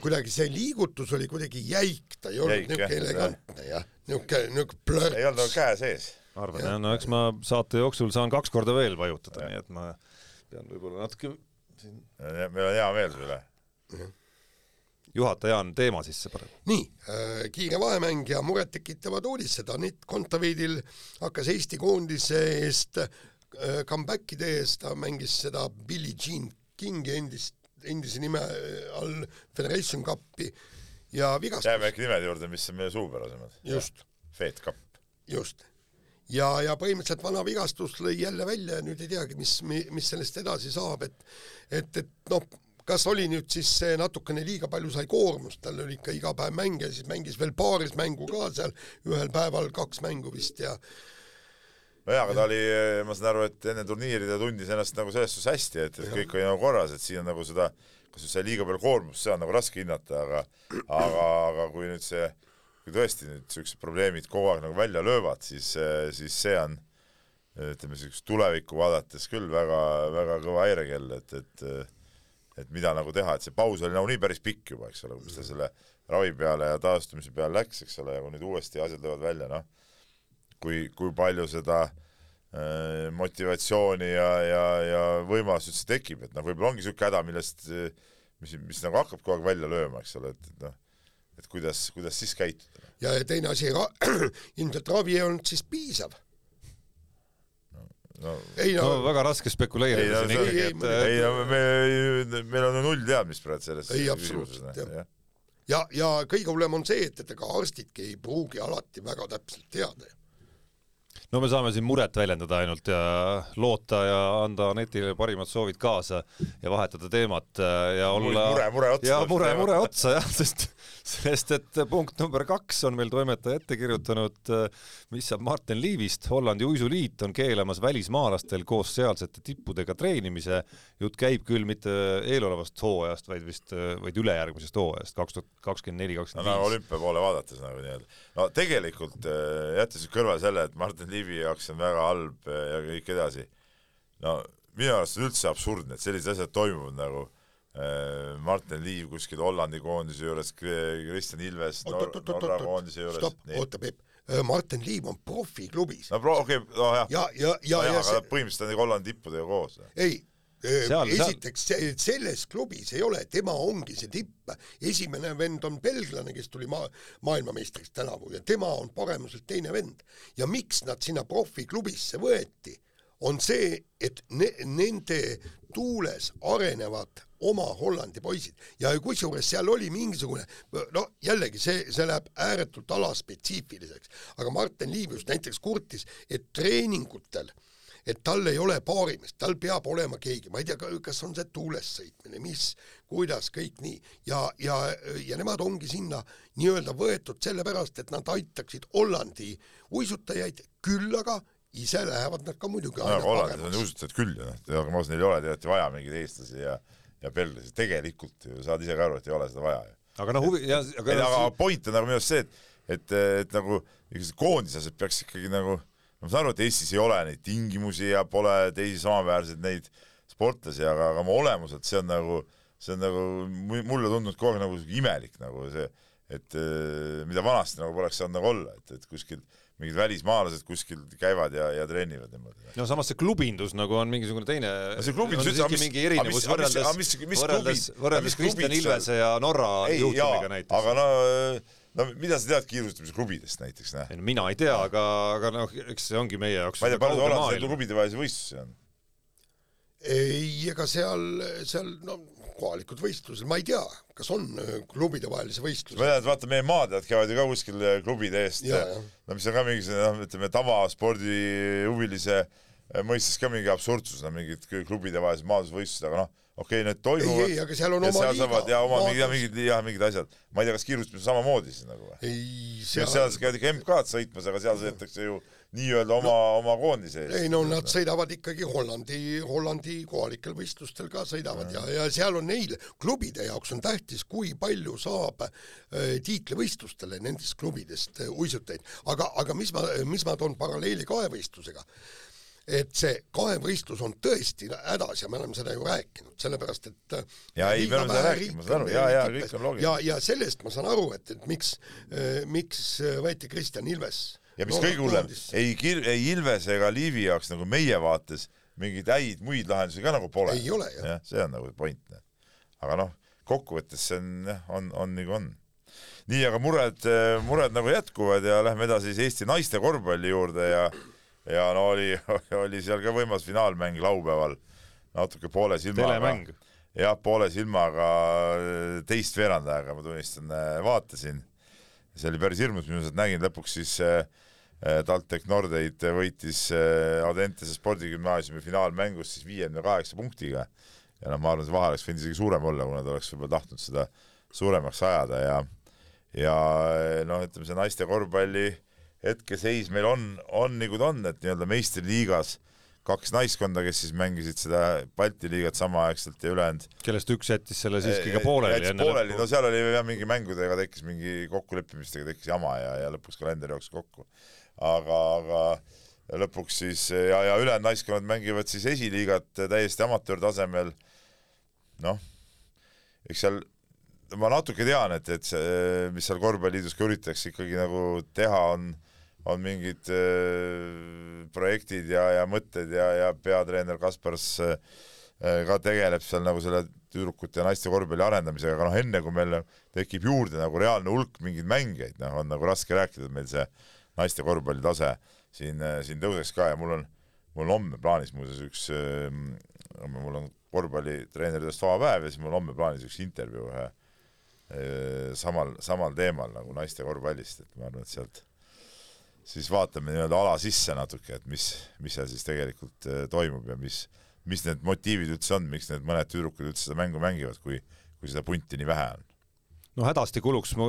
kuidagi see liigutus oli kuidagi jäik, ta ei olnud niisugune elegantne jah, niisugune, niisugune plörts. ei olnud käe sees. arvan jah, no eks ma saate jooksul saan kaks korda veel vajutada, nii et ma pean võib-olla natuke siin meil on hea meel su üle. Juhataja on teema sisse praegu. nii äh,, kiire vahemäng ja murettekitavad uudised, Anett Kontaveidil hakkas Eesti koondise eest äh, comeback'i tehes, ta mängis seda Billie Jean Kingi endist endise nime all Federation Cupi ja vigastus. jääme äkki nimede juurde, mis on meie suupärasemad. just. Fed Cup. just. ja, ja põhimõtteliselt vana vigastus lõi jälle välja ja nüüd ei teagi, mis, mis sellest edasi saab, et et, et noh, kas oli nüüd siis see natukene liiga palju sai koormust, tal oli ikka iga päev mänge, siis mängis veel paaris mängu ka seal, ühel päeval kaks mängu vist ja nojah, aga ta oli, ma saan aru, et enne turniiri ta tundis ennast nagu selles suhtes hästi, et, et kõik oli nagu korras, et siin on nagu seda, kas just sai liiga palju koormust, see on nagu raske hinnata, aga aga, aga kui nüüd see, kui tõesti nüüd niisugused probleemid kogu aeg nagu välja löövad, siis, siis see on ütleme, niisugust tulevikku vaadates küll väga, väga kõva häirekell, et, et et mida nagu teha, et see paus oli nagunii päris pikk juba, eks ole, kus ta selle ravi peale ja taastumise peale läks, eks ole, ja kui nüüd uuesti asjad löövad välja, noh kui, kui palju seda äh, motivatsiooni ja, ja, ja võimalust üldse tekib, et noh, võib-olla ongi niisugune häda, millest, mis, mis nagu hakkab kogu aeg välja lööma, eks ole, et, et noh, et kuidas, kuidas siis käituda. ja, teine asi ra, ilmselt ravi ei olnud siis piisav no, ei no, no väga raske spekuleerida siin ikkagi, et ei no me, meil on null teadmist praegu selles ei, absoluutselt, jah. ja. ja, ja kõige hullem on see, et, et ega arstidki ei pruugi alati väga täpselt teada no me saame siin muret väljendada ainult ja loota ja anda Anetile parimad soovid kaasa ja vahetada teemat ja olla mure, mure otsa. ja mure, mure otsa jah, sest, sest et punkt number kaks on meil toimetaja ette kirjutanud, mis saab Martin Liivist. Hollandi uisuliit on keelamas välismaalastel koos sealsete tippudega treenimise. jutt käib küll mitte eelolevast hooajast, vaid vist, vaid ülejärgmisest hooajast, kaks tuhat kakskümmend neli, kakskümmend viis. olümpia poole vaadates nagu nii-öelda. no tegelikult jättes kõrvale selle, et Martin Liiv Liivi jaoks on väga halb ja kõik edasi. no minu arust on üldse absurdne, et sellised asjad toimuvad nagu äh, Martin Liiv kuskil Hollandi koondise juures, Kristjan Ilves Norra koondise juures. oota Peep, äh, Martin Liiv on profiklubis. no pro-, okei okay,, no jah. ja, ja, ja, ja, ja see... põhimõtteliselt on nagu Hollandi tippudega koos. ei Seal, esiteks seal. selles klubis ei ole, tema ongi see tipp, esimene vend on belglane, kes tuli maa, maailmameistriks tänavu ja tema on paremuselt teine vend. ja miks nad sinna profiklubisse võeti, on see, et ne, nende tuules arenevad oma Hollandi poisid ja kusjuures seal oli mingisugune, no jällegi see, see läheb ääretult alaspetsiifiliseks, aga Martin Liiv just näiteks kurtis, et treeningutel äh, et tal ei ole paarimist, tal peab olema keegi, ma ei tea, kas on see tuules sõitmine, mis, kuidas, kõik nii. ja, ja, ja nemad ongi sinna nii-öelda võetud sellepärast, et nad aitaksid Hollandi uisutajaid, küll aga ise lähevad nad ka muidugi no, Hollandis on uisutajad küll ju noh, aga ma usun, neil ei ole tegelikult vaja mingeid eestlasi ja ja belglasi, tegelikult ju saad ise ka aru, et ei ole seda vaja ju. aga noh, huvi, ja aga, ei, aga point on nagu minu arust see, et et, et nagu koondislased peaks ikkagi nagu ma saan aru, et Eestis ei ole neid tingimusi ja pole teisi samaväärseid neid sportlasi, aga, aga oma olemuselt see on nagu, see on nagu mulle tundunud kogu aeg nagu imelik nagu see, et eh, mida vanasti nagu poleks saanud nagu olla, et, et kuskil mingid välismaalased kuskil käivad ja, ja treenivad niimoodi. no samas see klubindus nagu on mingisugune teine no see klubindus aga mis, mingi erinevus võrreldes, võrreldes, võrreldes Kristjan Ilvese ja Norra juhtumiga näiteks. aga no no mida sa tead kiirustamise klubidest näiteks, noh? ei no mina ei tea, aga, aga noh, eks see ongi meie jaoks ma ei tea, palju Hollandis neid klubidevahelisi võistlusi on? ei, ega seal, seal no kohalikud võistlused, ma ei tea, kas on äh, klubidevahelisi ma võistlusi. tean, et vaata meie maatead käivad ju ka kuskil äh, klubide eest, jah. no mis on ka mingisugune noh, ütleme tavaspordihuvilise äh, mõistes ka mingi absurdsus, no mingid klubidevahelised maadlusvõistlused, aga noh, okei okay,, need toimuvad. ei, aga seal on ja oma seal liiga, saavad ja oma mingid, mingid ja mingid asjad. ma ei tea, kas kiirustamisel samamoodi siis nagu või? ei, seal, seal käivad ikka MK-d sõitmas, aga seal sõidetakse ju nii-öelda oma no,, oma koondise eest. ei no nad sõidavad ikkagi Hollandi, Hollandi kohalikel võistlustel ka sõidavad ja, ja seal on neil, klubide jaoks on tähtis, kui palju saab äh, tiitlivõistlustele nendest klubidest äh, uisutajaid, aga, aga mis ma, mis ma toon paralleeli kahevõistlusega et see kahevõistlus on tõesti hädas ja me oleme seda ju rääkinud, sellepärast et äh, Jaa, ei, me oleme seda rääkinud, ma saan aru, on jaa, tipes. kõik on loogiline. ja, ja sellest ma saan aru, et, et miks, miks äh, võeti Kristjan Ilves ja mis kõige hullem, ei Kir-, ei Ilvese ega Liivi jaoks nagu meie vaates mingeid häid muid lahendusi ka nagu pole. Ei ole, jah. jah, see on nagu point. aga noh, kokkuvõttes see on jah, on, on nagu on. nii, aga mured, mured nagu jätkuvad ja lähme edasi siis Eesti naiste korvpalli juurde ja ja no oli, oli seal ka võimas finaalmäng laupäeval, natuke poole silmaga jah, poole silmaga teist veerandajaga, ma tunnistan, vaatasin. see oli päris hirmus, minu arust nägin lõpuks siis äh, äh, TalTech Nordeid võitis äh, Audentese spordigümnaasiumi finaalmängus siis viiekümne kaheksa punktiga. ja noh, ma arvan, see vahe oleks võinud isegi suurem olla, kui nad oleks võib-olla tahtnud seda suuremaks ajada ja ja noh, ütleme see naiste korvpalli hetkeseis meil on, on nagu ta on, et nii-öelda meistriliigas kaks naiskonda, kes siis mängisid seda Balti liigat samaaegselt ja ülejäänud kellest üks jättis selle siiski ka pooleli jättis pooleli, no seal oli jah mingi mängudega tekkis mingi kokkuleppimistega tekkis jama ja, ja lõpuks kalender jooksis kokku. aga, aga lõpuks siis ja, ja ülejäänud naiskonnad mängivad siis esiliigat täiesti amatöörtasemel. noh, eks seal ma natuke tean, et, et see, mis seal korvpalliliidus ka üritatakse ikkagi nagu teha, on on mingid äh, projektid ja, ja mõtted ja, ja peatreener Kaspars äh, ka tegeleb seal nagu selle tüdrukute ja naiste korvpalli arendamisega, aga noh, enne kui meil tekib juurde nagu reaalne hulk mingeid mängijaid, noh, on nagu raske rääkida, et meil see naiste korvpalli tase siin, siin tõuseks ka ja mul on, mul on homme plaanis muuseas üks, mul on korvpallitreeneritest vaba päev ja siis mul on homme plaanis üks intervjuu ühe samal, samal teemal nagu naiste korvpallist, et ma arvan, et sealt siis vaatame nii-öelda ala sisse natuke, et mis, mis seal siis tegelikult eh, toimub ja mis, mis need motiivid üldse on, miks need mõned tüdrukud üldse seda mängu mängivad, kui, kui seda punti nii vähe on. no hädasti kuluks, ma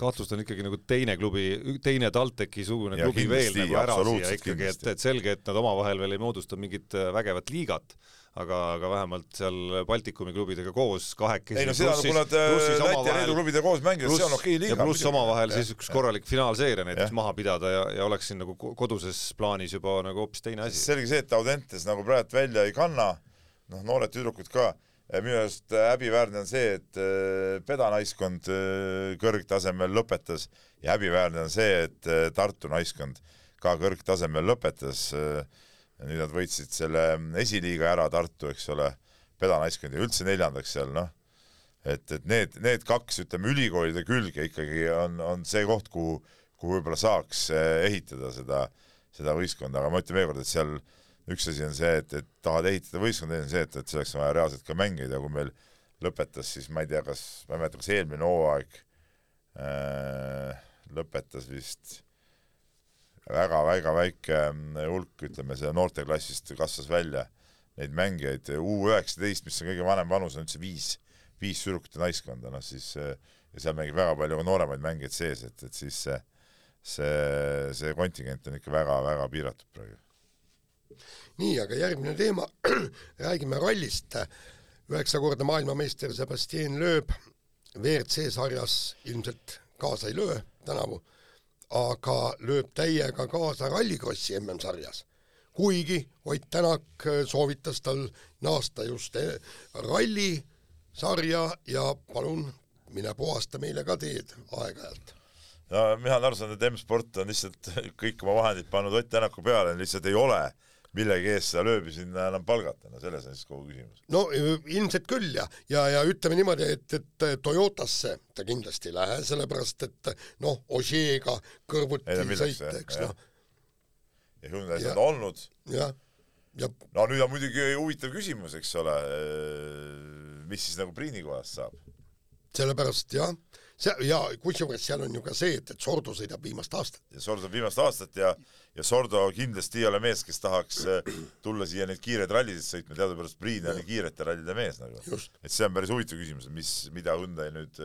kahtlustan ikkagi nagu teine klubi, teine TalTechi sugune Ja klubi veel kindlasti, nagu ära siia ikkagi, et, et selge, et nad omavahel veel ei moodusta mingit äh, vägevat liigat, aga, aga vähemalt seal Baltikumi klubidega koos kahekesi ei no seda, kui nad eh, Läti ja Leedu klubidega koos mängivad, see on okei liiga. ja pluss omavahel siis üks korralik finaalseeria näiteks maha pidada ja, ja oleks siin nagu ko- koduses plaanis juba nagu hoopis teine asi. selge see, et Audentes nagu praegu välja ei kanna, noh, noored tüdrukud ka, minu arust äh, häbiväärne on see, et äh, Peda naiskond äh, kõrgtasemel lõpetas ja häbiväärne on see, et äh, Tartu naiskond ka kõrgtasemel lõpetas. Nüüd nad võitsid selle esiliiga ära, Tartu, eks ole, Peda naiskond ja üldse neljandaks seal, noh. Et, et need, need kaks, ütleme ülikoolide külge ikkagi on, on see koht, kuhu, kuhu võib-olla saaks eh, ehitada seda, seda võistkonda, aga ma ütlen veel kord, et seal üks asi on see, et, et tahad ehitada võistkonda, teine on see, et, et selleks on vaja reaalselt ka mängijaid ja kui meil lõpetas siis ma ei tea, kas, ma ei mäleta, kas eelmine hooaeg äh, lõpetas vist väga-väga väike mm, hulk, ütleme selle noorteklassist kasvas välja neid mängijaid, U üheksateist, mis on kõige vanem vanus, on üldse viis, viis tüdrukute naiskonda, noh siis ja seal mängib väga palju ka nooremaid mängijaid sees, et, et siis see, see, see kontingent on ikka väga-väga piiratud praegu. nii, aga järgmine teema, räägime rallist. üheksakordne maailmameister Sebastian Loeb WRC sarjas ilmselt kaasa ei löö tänavu, aga lööb täiega kaasa Rallycrossi MM-sarjas. kuigi Ott Tänak soovitas tal naasta just eh, rallisarja ja palun mine puhasta meile ka teed aeg-ajalt no mina olen aru saanud, et M-sport on lihtsalt kõik oma vahendid pannud Ott Tänaku peale, lihtsalt ei ole millegi eest seda lööbi sinna enam palgata, no selles on siis kogu küsimus. no ö, ilmselt küll ja, ja, ja ütleme niimoodi, et, et Toyotasse ta kindlasti ei lähe, sellepärast et noh, Ožeega kõrvuti sõita, eks noh, ja Hyundai's on olnud, jah, ja no nüüd on muidugi huvitav küsimus, eks ole, mis siis nagu Priini kohast saab? sellepärast jah, see ja kusjuures seal on ju ka see, et, et Sordo sõidab viimast aastat. ja Sordo viimast aastat ja, ja Sordo kindlasti ei ole mees, kes tahaks äh, tulla siia neid kiireid rallisid sõitma, teadupärast Priin oli kiirete rallide mees nagu. et see on päris huvitav küsimus, mis, mida Hyundai nüüd,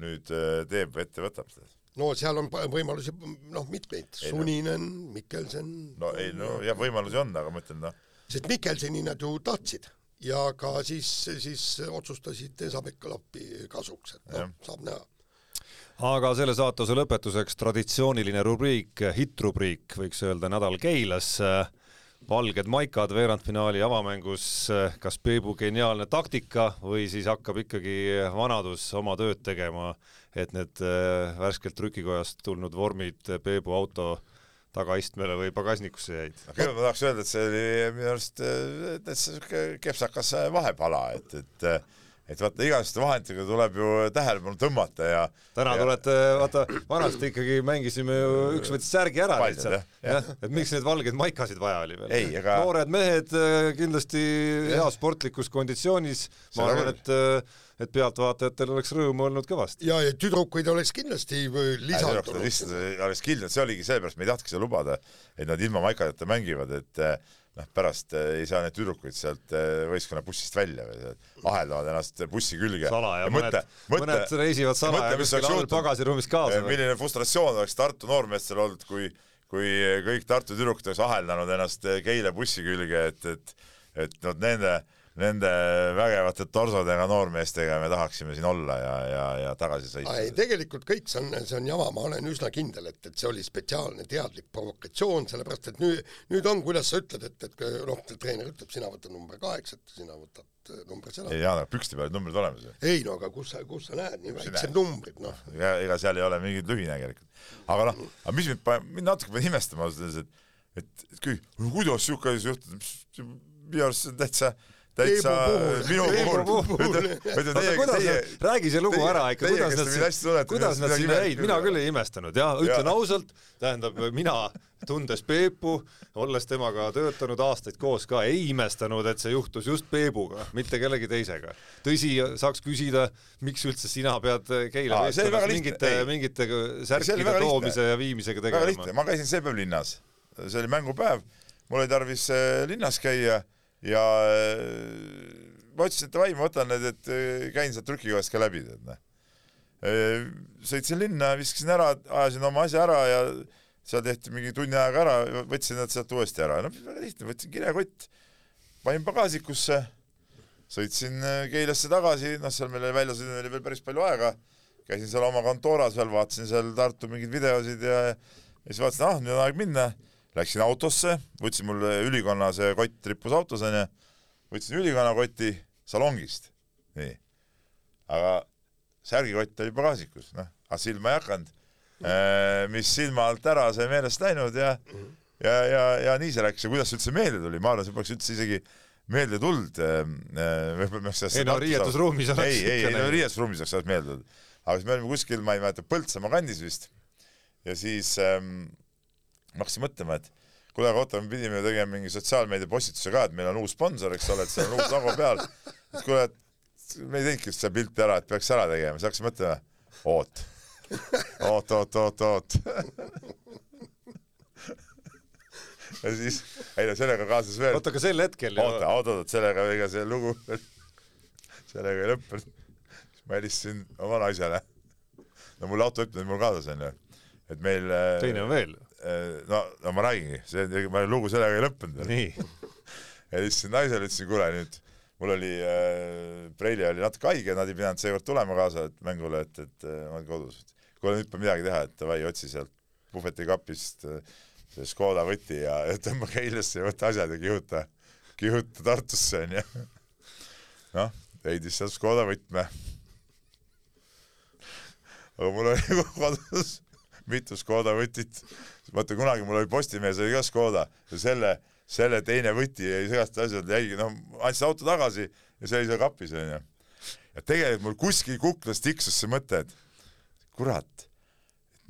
nüüd teeb või ette võtab no seal on võimalusi noh, mitmeid, Suninen, Mikkelsen. no ei, no jah, võimalusi on, aga ma ütlen noh. sest Mikkelseni nad ju tahtsid ja ka siis, siis otsustasid Esa-Pekka Lappi kasuks, et noh, saab näha. Aga selle saatuse lõpetuseks traditsiooniline rubriik, hittrubriik, võiks öelda Nädal Keilas. valged maikad veerandfinaali avamängus, kas Peebu geniaalne taktika või siis hakkab ikkagi vanadus oma tööd tegema et need äh, värskelt trükikojast tulnud vormid Peebu auto tagaistmele või pagasnikusse jäid. kõigepealt ma tahaks öelda, et see oli minu arust äh, täitsa siuke kepsakas vahepala, et, et et vaata igasuguste vahenditega tuleb ju tähelepanu tõmmata ja täna ja... tulete, vaata vanasti ikkagi mängisime ju, üks võttis särgi ära lihtsalt, jah, et miks neid valgeid maikasid vaja oli veel. Aga... noored mehed äh, kindlasti heas sportlikus konditsioonis, ma arvan, et et pealtvaatajatel oleks rõõmu olnud kõvasti. ja, ja tüdrukuid oleks kindlasti lisandunud. lihtsalt oleks kindlalt, see oligi seepärast, me ei tahtnudki seda lubada, et nad ilma maikadeta mängivad, et eh, noh, pärast eh, ei saa neid tüdrukuid sealt eh, võistkonna bussist välja või aheldavad ennast bussi külge. salaja, mõned, mõned reisivad salaja kuskil all pagasiruumis kaasa. milline frustratsioon oleks Tartu noormeestel olnud, kui, kui kõik Tartu tüdrukud oleks aheldanud ennast Keila bussi külge, et, et, et noh, nende nende vägevate torsodega noormeestega me tahaksime siin olla ja, ja, ja tagasi sõita. ei, tegelikult kõik see on, see on jama, ma olen üsna kindel, et, et see oli spetsiaalne teadlik provokatsioon, sellepärast et nüüd, nüüd on, kuidas sa ütled, et, et noh, treener ütleb, sina võtad number kaheksat, sina võtad äh, number seda. ei Jaan, aga pükste peal olid numbrid olemas ju. ei no aga kus sa, kus sa näed nii väiksed numbrid, noh. ega seal ei ole mingit lühinägelikult. aga noh, aga mis mind, mind natuke pani imestama ausalt öeldes, et et, et kõik, kuidas siuke asi juhtus, minu arust see on täitsa täitsa minu puhul, ütleme teie, teie räägi see lugu ära ikka, kuidas nad, kuidas nad sinna jäid, mina küll ei imestanud, jah, ütlen ausalt, tähendab, mina tundes Peepu, olles temaga töötanud aastaid koos ka, ei imestanud, et see juhtus just Peebuga, mitte kellegi teisega. tõsi, saaks küsida, miks üldse sina pead Keila meeskonnas mingite, mingite särkide toomise ja viimisega tegelema? ma käisin see päev linnas, see oli mängupäev, mul oli tarvis eh, linnas käia ja äh, ma ütlesin, et davai, ma võtan need, et äh, käin sealt trükikojast ka läbi, tead noh. Äh, sõitsin linna, viskasin ära, ajasin oma asja ära ja seal tehti mingi tunni ajaga ära, võtsin nad sealt uuesti ära, noh väga lihtne, võtsin kirjakott, panin pagasikusse, sõitsin Keilasse tagasi, noh seal meil väljasõidul oli veel päris palju aega, käisin seal oma kontoras veel, vaatasin seal Tartu mingeid videosid ja, ja siis vaatasin, ah nüüd on aeg minna Läksin autosse, võtsin mul ülikonna see kott rippus autos onju, võtsin ülikonna koti salongist, nii. aga särgikott oli pagasikus, noh, aga silma ei hakanud. Äh, mis silma alt ära sai meelest läinud ja ja, ja, ja nii see läks ja kuidas see üldse meelde tuli, ma arvan, see poleks üldse isegi meelde tulnud. Äh, äh, ei no riietusruumis oleks ei, ei, ei no riietusruumis oleks meelde tulnud. aga siis me olime kuskil, ma ei mäleta, Põltsamaa kandis vist. ja siis ähm, ma hakkasin mõtlema, et kuule, aga oota, me pidime tegema mingi sotsiaalmeedia postituse ka, et meil on uus sponsor, eks ole, et seal on uus logo peal. et kuule, et me ei teinudki seda pilti ära, et peaks ära tegema, siis hakkasin mõtlema, oot, oot, oot, oot, oot ja siis, ei no sellega kaasas veel. oota, aga sel hetkel oota, oota, oota, sellega, ega see lugu, sellega ei lõppenud. siis ma helistasin oma naisele. no mul autojuht on mul kaasas onju, et meil. teine on veel no, no ma räägingi, see, ma lugu sellega ei lõppenud veel. ja siis naisele ütlesin, kuule nüüd, mul oli äh,, Preili oli natuke haige, nad ei pidanud seekord tulema kaasa et mängule, et, et äh, ma olin kodus. kuule nüüd peab midagi teha, et davai, otsi sealt puhvetikapist äh, see Škoda võti ja, ja tõmba Keilasse ja võta asjad ja kihuta, kihuta Tartusse onju. noh, leidis sealt Škoda võtme. aga mul oli kodus mitu Škoda võtit. Vaata kunagi mul oli Postimehes oli ka Škoda ja selle, selle teine võti jäi segast asjad jäigi, noh, andsin auto tagasi ja see oli seal kapis onju. ja tegelikult mul kuskil kuklas tiksus see mõte, et kurat,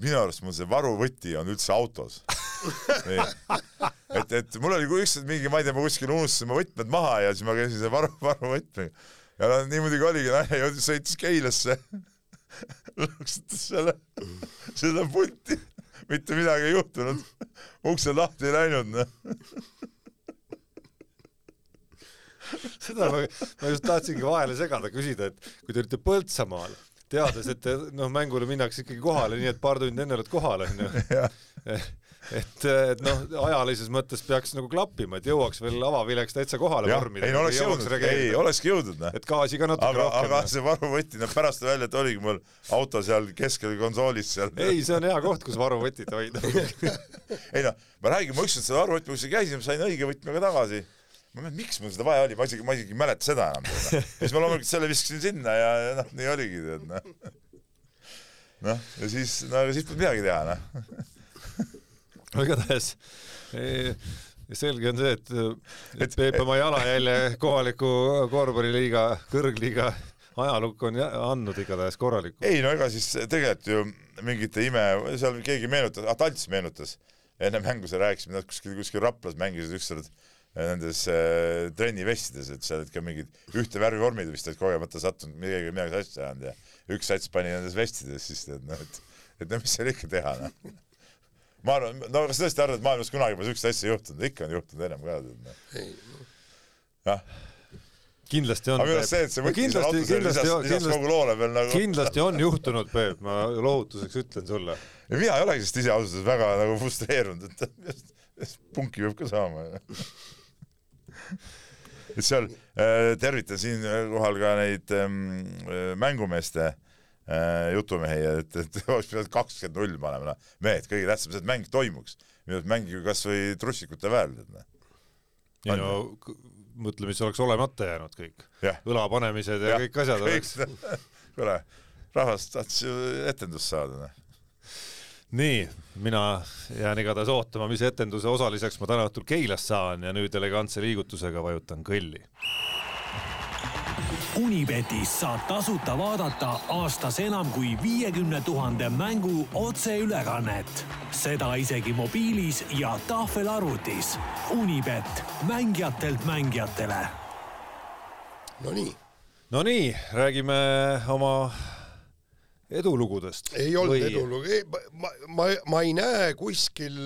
minu arust mul see varuvõti on üldse autos. Et, et mul oli ükskord mingi, ma ei tea, ma kuskil unustasin oma võtmed maha ja siis ma käisin selle varu, varuvõtmega. Ja no nii muidugi oligi, naine jõudis, sõitis Keilasse lõksutas selle, seda pulti, mitte midagi ei juhtunud, uksed lahti ei läinud, noh. seda ma, ma just tahtsingi vahele segada, küsida, et kui te olite Põltsamaal, teades, et noh, mängule minnakse ikkagi kohale, nii et paar tundi enne oled kohal, onju et, et noh, ajalises mõttes peaks nagu klappima, et jõuaks veel avavileks täitsa kohale vormida. ei no oleks jõudnud, ei olekski jõudnud, noh. et gaasi ka natuke aga, rohkem. aga see varuvõti, no pärast välja, et oligi mul auto seal keskel konsoolis seal. ei, see on hea koht, kus varuvõtit hoida ei noh, ma räägin, ma ükskord selle varuvõtme, kus käisin, ma sain õige võtmega tagasi ma mõtlen, miks mul seda vaja oli, ma isegi, ma isegi ei mäleta seda enam. siis ma loomulikult selle viskasin sinna ja, ja noh, nii oligi, tead noh. noh, ja siis, no aga siis polnud midagi teha, noh no igatahes selge on see, et, et Peep oma jalajälje kohaliku korvpalliliiga, kõrgliiga ajalukku on andnud igatahes korralikult. ei no ega siis tegelikult ju mingite ime, seal keegi meenutas, ah Talts meenutas, enne mängu sa rääkisid, nad kuskil, kuskil Raplas mängisid ükskord nendes äh, trennivestides, et seal olid ka mingid ühte värvi vormid vist olid kogemata sattunud, midagi, midagi sassi ajanud ja üks sats pani nendes vestides siis tead noh, et, et no mis seal ikka teha noh ma arvan, no kas tõesti arvad, et maailmas kunagi pole siukest asja juhtunud, ikka on juhtunud ennem ka. Noh. jah kindlasti on. aga arust see, et see võttis selle auto seal lisas, lisas kogu loole veel nagu. kindlasti on juhtunud, Peep, ma lohutuseks ütlen sulle. ja mina ei olegi sellest ise ausalt öeldes väga nagu frustreerunud, et punki peab ka saama et seal äh, tervitan siinkohal ka neid ähm, mängumeeste äh, äh, jutumehi, et, et oleks pidanud kakskümmend null panema, noh. mehed, kõige tähtsam see, et mäng toimuks. mängige kasvõi trussikute väel, tead noh. ei no mõtle, mis oleks olemata jäänud kõik. õla panemised ja, ja kõik asjad oleks. kuule, rahvas tahtis ju etendust saada, noh nii, mina jään igatahes ootama, mis etenduse osaliseks ma täna õhtul Keilas saan ja nüüd elegantse liigutusega vajutan kõlli Unibetis saab tasuta vaadata aastas enam kui viiekümne tuhande mängu otseülekannet. seda isegi mobiilis ja tahvelarvutis. Unibet, mängijatelt mängijatele. Nonii. Nonii, räägime oma edulugudest. ei olnud või... edulugu, ma, ma, ma ei näe kuskil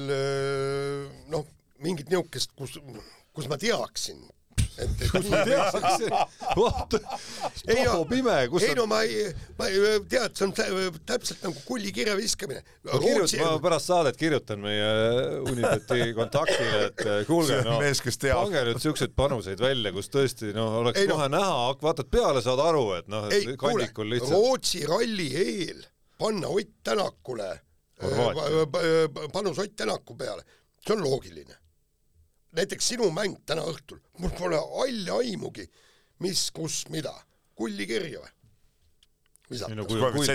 noh, mingit niisugust, kus, kus ma teaksin kus ma teaks, tohu pime, kus ei no ma ei, ma ei tead, see on täpselt nagu kullikirja viskamine. ma kirjutan, ma pärast saadet kirjutan meie Unibeti kontaktile, et kuulge, no pange nüüd siukseid panuseid välja, kus tõesti noh, oleks ei, kohe no, näha, vaatad peale, saad aru, et noh, et kandikul lihtsalt. Rootsi ralli eel panna Ott Tänakule, panus Ott Tänaku peale, see on loogiline näiteks sinu mäng täna õhtul, mul pole halli aimugi, mis, kus, mida, kulli kirja või? ei no kui on kull,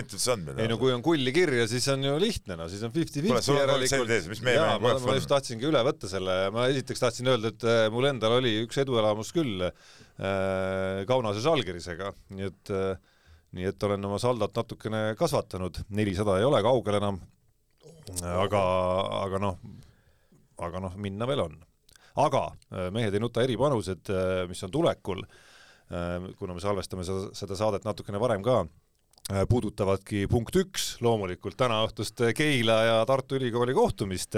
ei no kui on kulli kirja, siis on ju lihtne, no siis on fifty-fifty järelikult. jaa, ma, ma just tahtsingi üle võtta selle, ma esiteks tahtsin öelda, et äh, mul endal oli üks eduelamus küll äh, Kaunase Žalgirisega, nii et äh, nii et olen oma saldot natukene kasvatanud, nelisada ei ole kaugel enam. aga, aga noh, aga noh, minna veel on aga äh, Mehed ei nuta eripanused, äh, mis on tulekul, äh, kuna me salvestame seda, saadet natukene varem ka, puudutavadki punkt üks loomulikult tänaõhtust Keila ja Tartu Ülikooli kohtumist,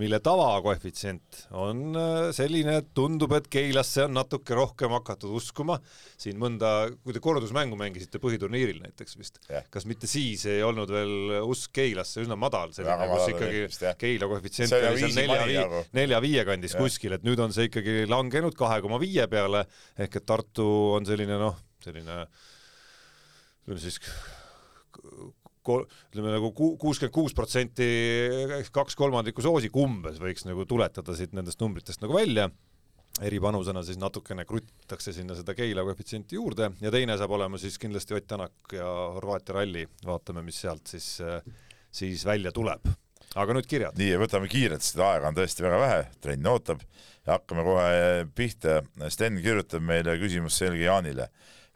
mille tavakoefitsient on selline, et tundub, et Keilasse on natuke rohkem hakatud uskuma. siin mõnda, kui te kordusmängu mängisite põhiturniiril näiteks vist yeah., kas mitte siis ei olnud veel usk Keilasse üsna madal, selline, kus ikkagi vist, Keila koefitsient oli seal nelja-viie, nagu. nelja-viie kandis yeah. kuskil, et nüüd on see ikkagi langenud kahe koma viie peale ehk et Tartu on selline noh, selline ütleme siis ütleme nagu kuuskümmend kuus protsenti, kaks kolmandikku soosik umbes võiks nagu tuletada siit nendest numbritest nagu välja. eripanusena siis natukene krutitakse sinna seda Keila koefitsienti juurde ja teine saab olema siis kindlasti Ott Tänak ja Horvaatia ralli, vaatame, mis sealt siis, siis välja tuleb. aga nüüd kirjad. nii, võtame kiirelt, seda aega on tõesti väga vähe, trenn ootab ja hakkame kohe pihta. Sten kirjutab meile küsimus Selge Jaanile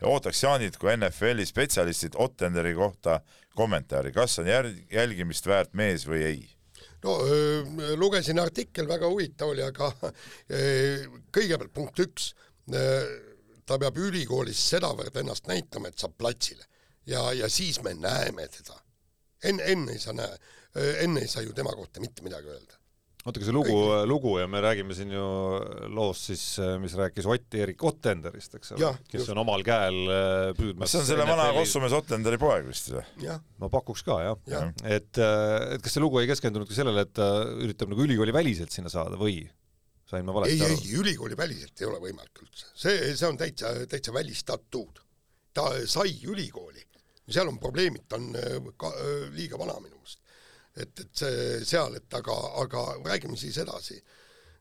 ootaks Jaanilt kui NFL-i spetsialistilt Ottenderi kohta kommentaari, kas on järg-, jälgimist väärt mees või ei? no lugesin artikkel, väga huvitav oli, aga kõigepealt punkt üks, ta peab ülikoolis sedavõrd ennast näitama, et saab platsile ja, ja siis me näeme teda. enne, enne ei saa näe, enne ei saa ju tema kohta mitte midagi öelda oota, aga see lugu, lugu ja me räägime siin ju loost siis, mis rääkis Ott-Erik Ottenderist, eks ole, kes just. on omal käel äh, püüdmas see on selle vana Kossumees Ottenderi poeg vist või? ma pakuks ka jah ja. ja.. et, äh, et kas see lugu ei keskendunudki sellele, et ta üritab nagu ülikooli väliselt sinna saada või? sain ma valesti aru? ei, ei, ülikooli väliselt ei ole võimalik üldse. see, see on täitsa, täitsa välistatud. ta sai ülikooli, seal on probleemid, ta on äh, ka, liiga vana minu meelest et, et see seal, et aga, aga räägime siis edasi.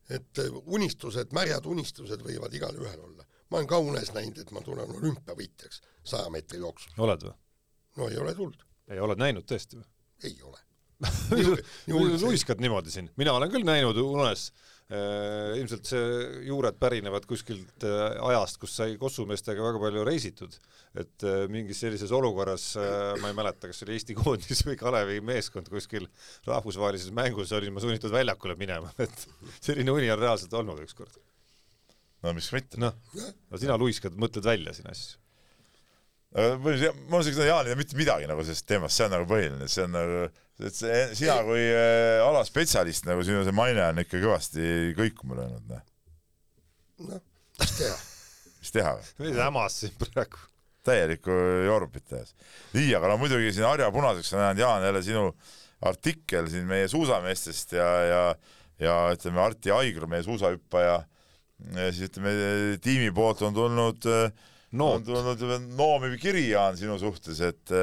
et unistused, märjad unistused võivad igalühel olla. ma olen ka unes näinud, et ma tulen olümpiavõitjaks saja meetri jooksul. oled või? no ei ole tulnud. ei, oled näinud tõesti või? ei ole luiskad niimoodi siin, mina olen küll näinud unes Äh, ilmselt see juured pärinevad kuskilt äh, ajast, kus sai kossumeestega väga palju reisitud, et äh, mingis sellises olukorras, ma ei mäleta, kas oli Eesti koondis või Kalevi meeskond kuskil rahvusvahelises mängus, olin ma sunnitud väljakule minema, et selline uni on reaalselt olnud ükskord. no miks mitte. noh, no sina luiskad, mõtled välja siin asju mul on siuke, Jaan ei tea mitte midagi nagu sellest teemast, see on nagu põhiline, see on nagu, et see, sina kui äh, alaspetsialist nagu sinu see maine on ikka kõvasti kõikuma löönud, noh. noh, mis teha mis teha või? mis hämas siin praegu? täielikku jorbit tehes. nii, aga no muidugi siin harja punaseks on jäänud, Jaan, jälle sinu artikkel siin meie suusameestest ja, ja ja ütleme, Arti Aigru, meie suusahüppaja, siis ütleme, tiimi poolt on tulnud äh, tulnud noomiv kiri, Jaan, sinu suhtes, et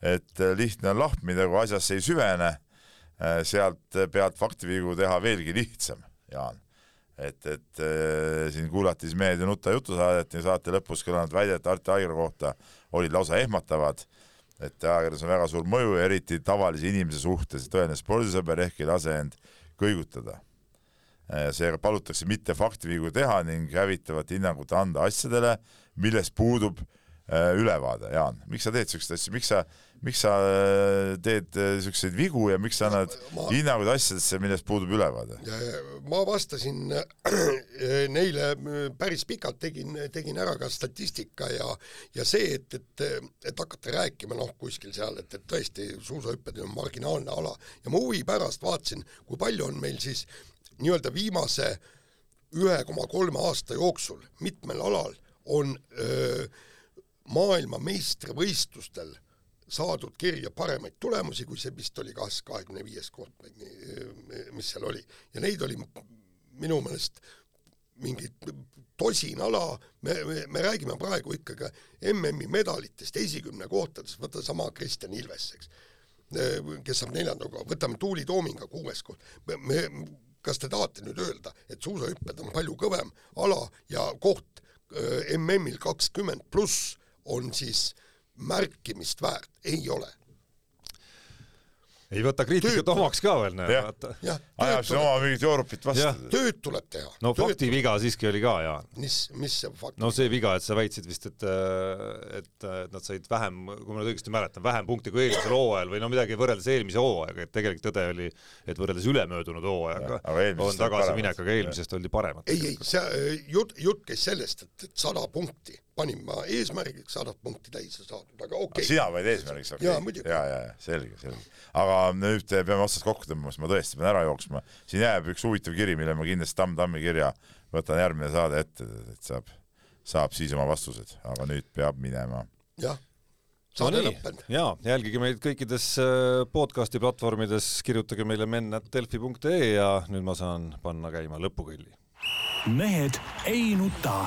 et lihtne on lahmida, kui asjasse ei süvene, sealt pealt faktivigu teha veelgi lihtsam, Jaan. et, et siin kuulati siis Meedia Nuta jutusaadet ja saate lõpus kõlanud väidet Arti Aigro kohta olid lausa ehmatavad, et ajakirjandus on väga suur mõju ja eriti tavalise inimese suhtes, tõeline spordisõber ehk ei lase end kõigutada. Seega palutakse mitte faktivigu teha ning hävitavat hinnangut anda asjadele, millest puudub äh, ülevaade, Jaan, miks sa teed siukseid asju, miks sa, miks sa äh, teed äh, siukseid vigu ja miks sa annad ma... hinnanguid asjadesse, millest puudub ülevaade? ma vastasin neile päris pikalt, tegin, tegin ära ka statistika ja, ja see, et, et, et hakata rääkima noh, kuskil seal, et, et tõesti suusahüpped on marginaalne ala. Ja ma huvi pärast vaatasin, kui palju on meil siis nii-öelda viimase ühe koma kolme aasta jooksul mitmel alal on öö, maailmameistrivõistlustel saadud kirja paremaid tulemusi, kui see vist oli kas kahekümne viies koht või mis seal oli. ja neid oli minu meelest mingi tosin ala, me, me, me räägime praegu ikkagi MM-i medalitest esikümne kohtades, võta sama Kristjan Ilves, eks, kes saab neljanda koha, võtame Tuuli Toominga kuues koht, me, me, kas te tahate nüüd öelda, et suusahüpped on palju kõvem ala ja koht MM-il kakskümmend pluss on siis märkimist väärt, ei ole ei võta kriitikat omaks ka veel, näe, vaata. ajab siin oma mingit joorupit vastu. tööd tuleb teha. no faktiviga siiski oli ka, Jaan. mis, mis see fakt? no see viga, et sa väitsid vist, et, et, et nad said vähem, kui ma nüüd õigesti mäletan, vähem punkte kui eelmisel hooajal või no midagi võrreldes eelmise hooajaga, et tegelik tõde oli, et võrreldes ülemöödunud hooajaga on tagasiminek, aga eelmisest oldi paremad. ei, ei, see jutt, jutt käis sellest, et, et sada punkti panin ma eesmärgiks sadat punkti täis saadud, aga okei okay.. sina panid eesmärgiks, okei okay.. ja, ja, ja selge, selge. aga nüüd peame otsad kokku tõmbama, sest ma tõesti pean ära jooksma. siin jääb üks huvitav kiri, mille ma kindlasti Tamm Tammi kirja võtan järgmine saade ette, et saab, saab siis oma vastused, aga nüüd peab minema. jah saade no lõppenud. jaa, jälgige meid kõikides äh, podcasti platvormides, kirjutage meile men.delfi.ee ja nüüd ma saan panna käima lõpukõlli. mehed ei nuta